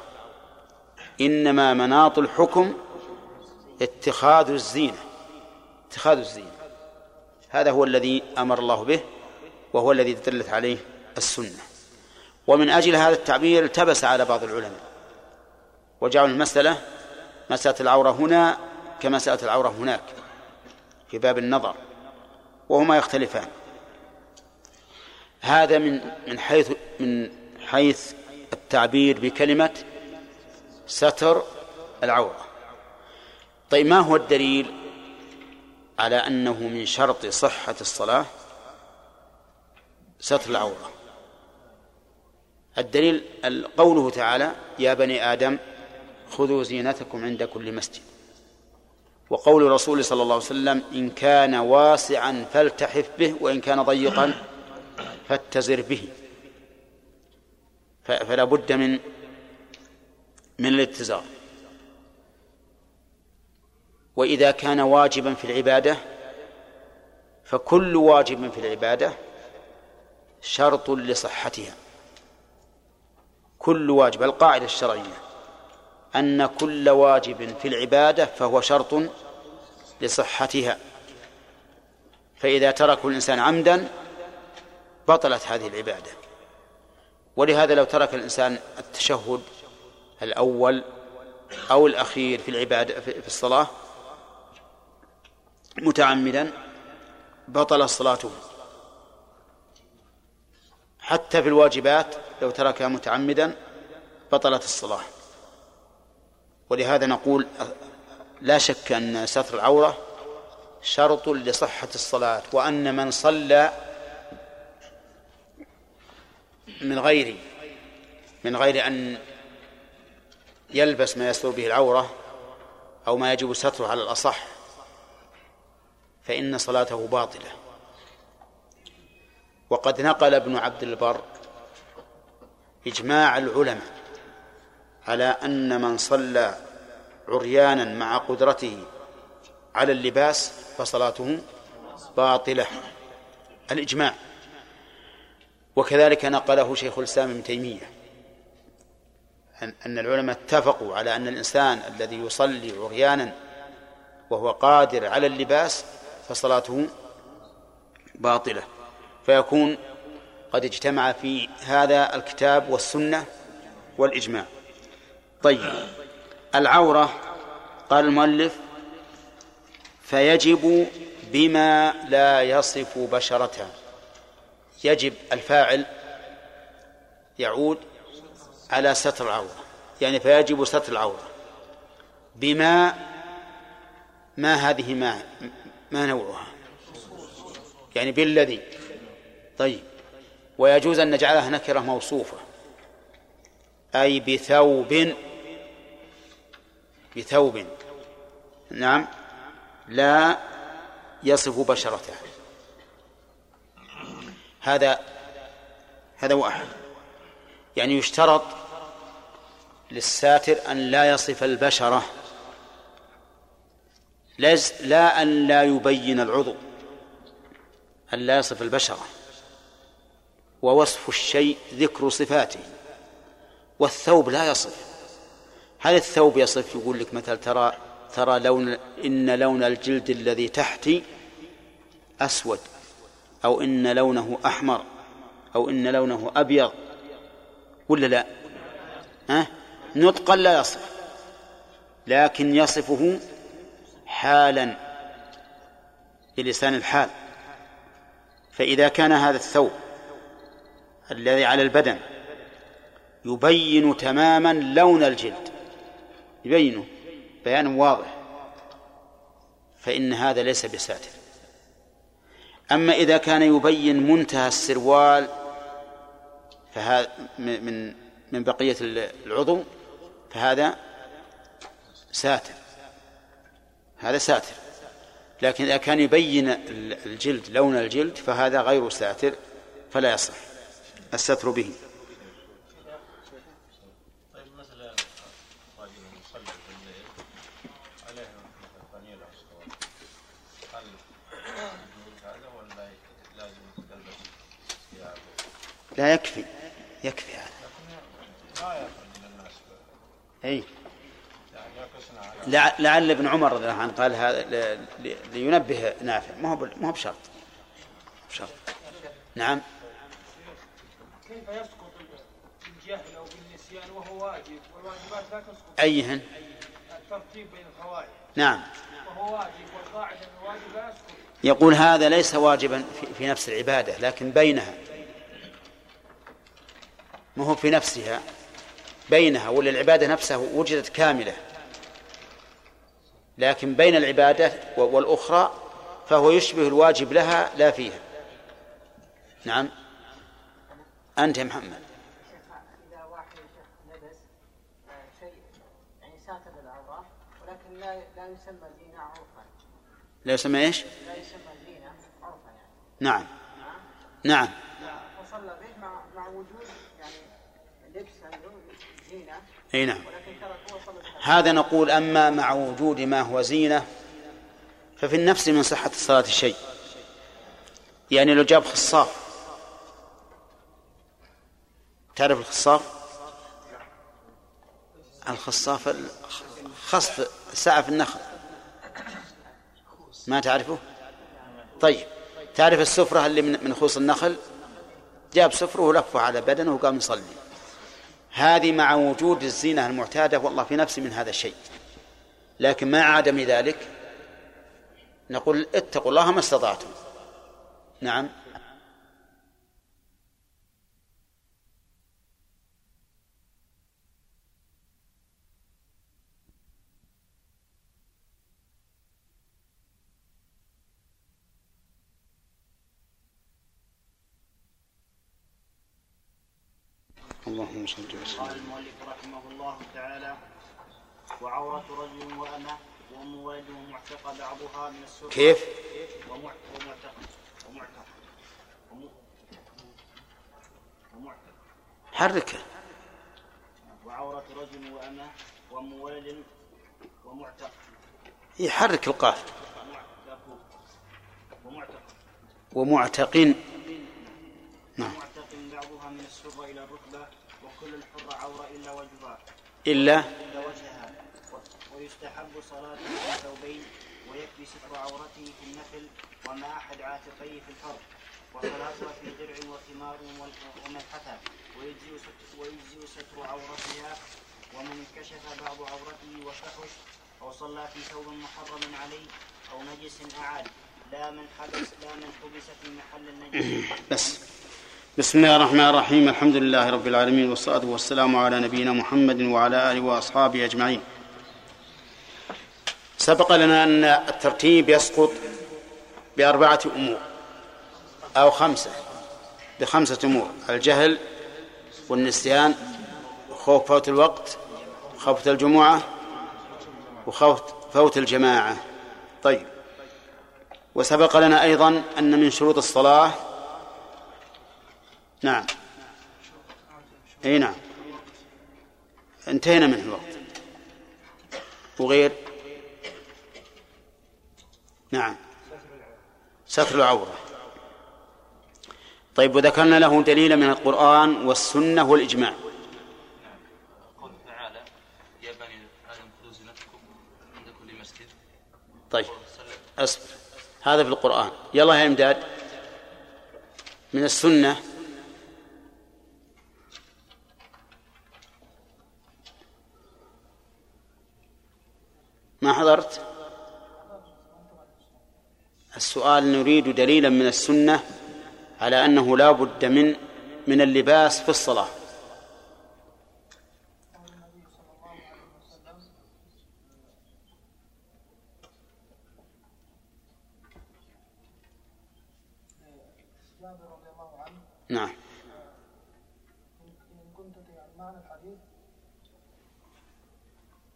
إنما مناط الحكم اتخاذ الزينة. اتخاذ الزينة. هذا هو الذي أمر الله به وهو الذي دلت عليه السنة. ومن أجل هذا التعبير التبس على بعض العلماء. وجعلوا المسألة مسألة العورة هنا كمسألة العورة هناك في باب النظر وهما يختلفان. هذا من من حيث من حيث التعبير بكلمة ستر العورة. طيب ما هو الدليل على أنه من شرط صحة الصلاة ستر العورة؟ الدليل قوله تعالى يا بني آدم خذوا زينتكم عند كل مسجد. وقول الرسول صلى الله عليه وسلم إن كان واسعا فالتحف به وإن كان ضيقا فاتزر به. فلا بد من من الاتزار. وإذا كان واجبا في العبادة فكل واجب في العبادة شرط لصحتها. كل واجب. القاعدة الشرعية أن كل واجب في العبادة فهو شرط لصحتها. فإذا تركه الإنسان عمدا بطلت هذه العبادة. ولهذا لو ترك الإنسان التشهد الأول أو الأخير في العبادة في الصلاة متعمدا بطل صلاته. حتى في الواجبات لو تركها متعمدا بطلت الصلاة. ولهذا نقول لا شك أن ستر العورة شرط لصحة الصلاة وأن من صلى من غير من غير أن يلبس ما يستر به العورة أو ما يجب ستره على الأصح فإن صلاته باطلة. وقد نقل ابن عبد البر إجماع العلماء على أن من صلى عريانا مع قدرته على اللباس فصلاته باطلة. الإجماع. وكذلك نقله شيخ الإسلام ابن تيمية. أن العلماء اتفقوا على أن الإنسان الذي يصلي عريانا وهو قادر على اللباس فصلاته باطلة. فيكون قد اجتمع في هذا الكتاب والسنة والإجماع. طيب العورة قال المؤلف فيجب بما لا يصف بشرتها يجب الفاعل يعود على ستر العورة يعني فيجب ستر العورة. بما ما هذه ما ما نوعها؟ يعني بالذي. طيب. ويجوز أن نجعلها نكرة موصوفة. أي بثوب. بثوب. نعم. لا يصف بشرته هذا هذا واحد يعني يشترط للساتر أن لا يصف البشرة. لا أن لا يبين العضو. أن لا يصف البشرة. ووصف الشيء ذكر صفاته والثوب لا يصف. هل الثوب يصف؟ يقول لك مثلا ترى ترى لون إن لون الجلد الذي تحتي أسود أو إن لونه أحمر أو إن لونه أبيض ولا لا؟ ها؟ نطقا لا يصف لكن يصفه حالا بلسان الحال. فإذا كان هذا الثوب الذي على البدن يبين تماما لون الجلد. يبينه بيان واضح. فإن هذا ليس بساتر. أما إذا كان يبين منتهى السروال فهذا من من بقية العضو فهذا ساتر. هذا ساتر. لكن إذا كان يبين الجلد لون الجلد فهذا غير ساتر فلا يصح. الستر به. لا يكفي. يكفي هذا. إي. لعل ابن عمر رضي الله عنه قال هذا لينبه نافع. ما هو ما هو بشرط. بشرط. نعم.
كيف يسقط بالجهل أو بالنسيان وهو واجب والواجبات لا تسقط
أيهن؟
الترتيب بين الفوائد
نعم.
وهو واجب والقاعده ان الواجب لا يسقط
يقول هذا ليس واجبا في نفس العبادة لكن بينها. ما هو في نفسها؟ بينها ولا العبادة نفسها وجدت كاملة. لكن بين العبادة والأخرى فهو يشبه الواجب لها لا فيها. نعم. أنت يا محمد.
إذا واحد لبس آه، شيء يعني ساتر للعورة ولكن لا لا يسمى زينة عرفا.
لا يسمى إيش؟
لا يسمى زينة عرفا يعني.
نعم. نعم؟
فصلى به مع مع وجود يعني لبس زينة.
أي نعم. هذا نقول أما مع وجود ما هو زينة ففي النفس من صحة الصلاة شيء. يعني لو جاب خصاف تعرف الخصاف؟ الخصاف ال- خصف سعف النخل. ما تعرفه؟ طيب تعرف السفرة اللي من من خوص النخل؟ جاب سفرة ولفه على بدنه وقام يصلي. هذه مع وجود الزينة المعتادة والله في نفسي من هذا الشيء. لكن مع عدم ذلك. نقول اتقوا الله ما استطعتم. نعم. صل وسلم
قال المؤلف رحمه الله تعالى وعورة رجل وأمة وأم ومعتق بعضها من السرة
كيف؟
ومع- ومعتق ومعتق وم- ومعتق
حركه
وعورة رجل وأمة وأم ولد ومعتق
يحرك القاف.
ومعتق ومعتق
ومعتق نعم.
ومعتق بعضها من السرة إلى الركبة. وكل الحر عورة إلا وجهها.
إلا
إلا وجهها. ويستحب صلاته في ثوبين ويكفي ستر عورته في النفل وما أحد عاتقيه في الفرض وصلاتها في درع وخمار وال- وملحفة. ويجزئ ستر, ويجزئ ستر عورتها ومن انكشف بعض عورته وفحش. أو صلى في ثوب محرم عليه أو نجس أعاد. لا من حبس لا من حبس في محل النجس.
بس. بسم الله الرحمن الرحيم الحمد لله رب العالمين والصلاة والسلام على نبينا محمد وعلى آله وأصحابه أجمعين سبق لنا أن الترتيب يسقط بأربعة أمور أو خمسة بخمسة أمور الجهل والنسيان وخوف فوت الوقت وخوف الجمعة وخوف فوت الجماعة طيب وسبق لنا أيضا أن من شروط الصلاة نعم. إي نعم. انتهينا منه الوقت. وغير؟ نعم. ستر العورة. طيب وذكرنا له دليلا من القرآن والسنة والإجماع.
قوله تعالى يا بني آدم خذوا زينتكم عند كل مسجد.
طيب. أصبر. هذا في القرآن. يلا يا إمداد. من السنة ما حضرت؟ السؤال نريد دليلا من السنة على أنه لا بد من من اللباس في الصلاة. نعم.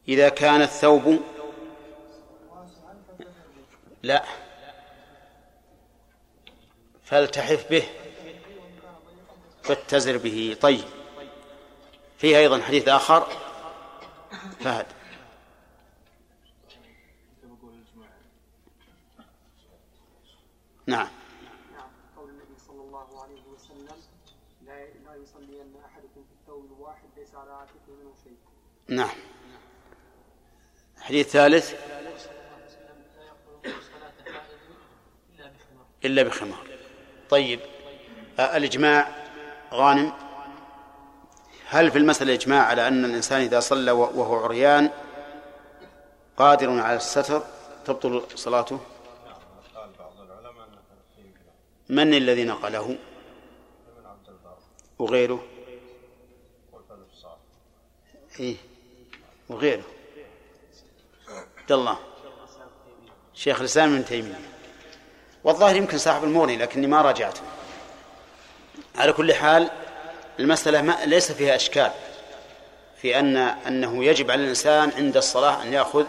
إذا كان الثوب لا. فالتحف به فاتزر به. طيب. فيه أيضا حديث آخر. فهد. نعم.
نعم قول النبي صلى الله عليه وسلم لا يصلين أحدكم في الثوب الواحد ليس على عاتقه منه شيء.
نعم. حديث ثالث. إلا بخمار. طيب آه، الإجماع غانم هل في المسألة إجماع على أن الإنسان إذا صلى وهو عريان قادر على الستر تبطل صلاته؟ من الذي نقله؟ وغيره؟ إيه وغيره. عبد الله. شيخ الإسلام ابن تيمية. والظاهر يمكن صاحب المغني لكني ما راجعته على كل حال المسألة ما ليس فيها إشكال في أن أنه يجب على الإنسان عند الصلاة أن يأخذ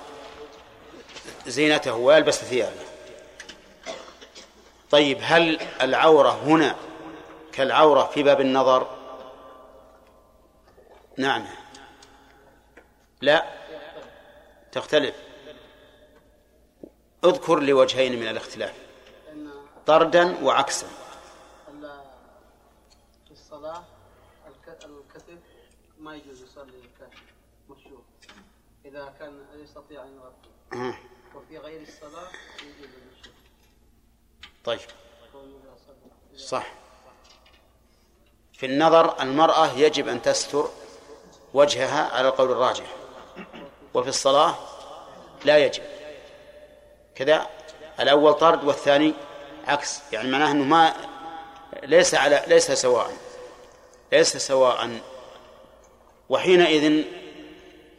زينته ويلبس ثيابه. طيب هل العورة هنا كالعورة في باب النظر؟ نعم. لا. تختلف. اذكر لوجهين من الاختلاف. طردا وعكسا.
في الصلاة الك- الكتف ما يجوز يصلي الكتف مكشوف إذا كان يستطيع أن يغطي. وفي غير الصلاة يجوز المكشوف.
طيب. صح. في النظر المرأة يجب أن تستر وجهها على القول الراجح. وفي الصلاة لا يجب. كذا. الأول طرد والثاني عكس يعني معناه أنه ما ليس على ليس سواء ليس سواء. وحينئذ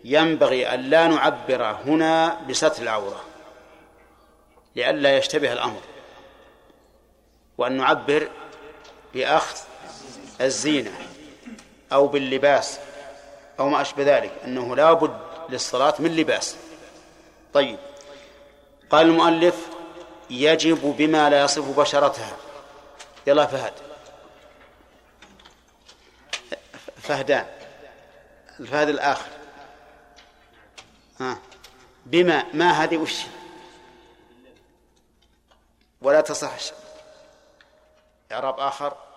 ينبغي أن لا نعبر هنا بستر العورة لئلا يشتبه الأمر وأن نعبر بأخذ الزينة أو باللباس أو ما أشبه ذلك أنه لا بد للصلاة من لباس. طيب قال المؤلف يجب بما لا يصف بشرتها. يلا فهد. فهدان. الفهد الآخر. ها. بما ما هذه وش؟ ولا تصح. إعراب آخر.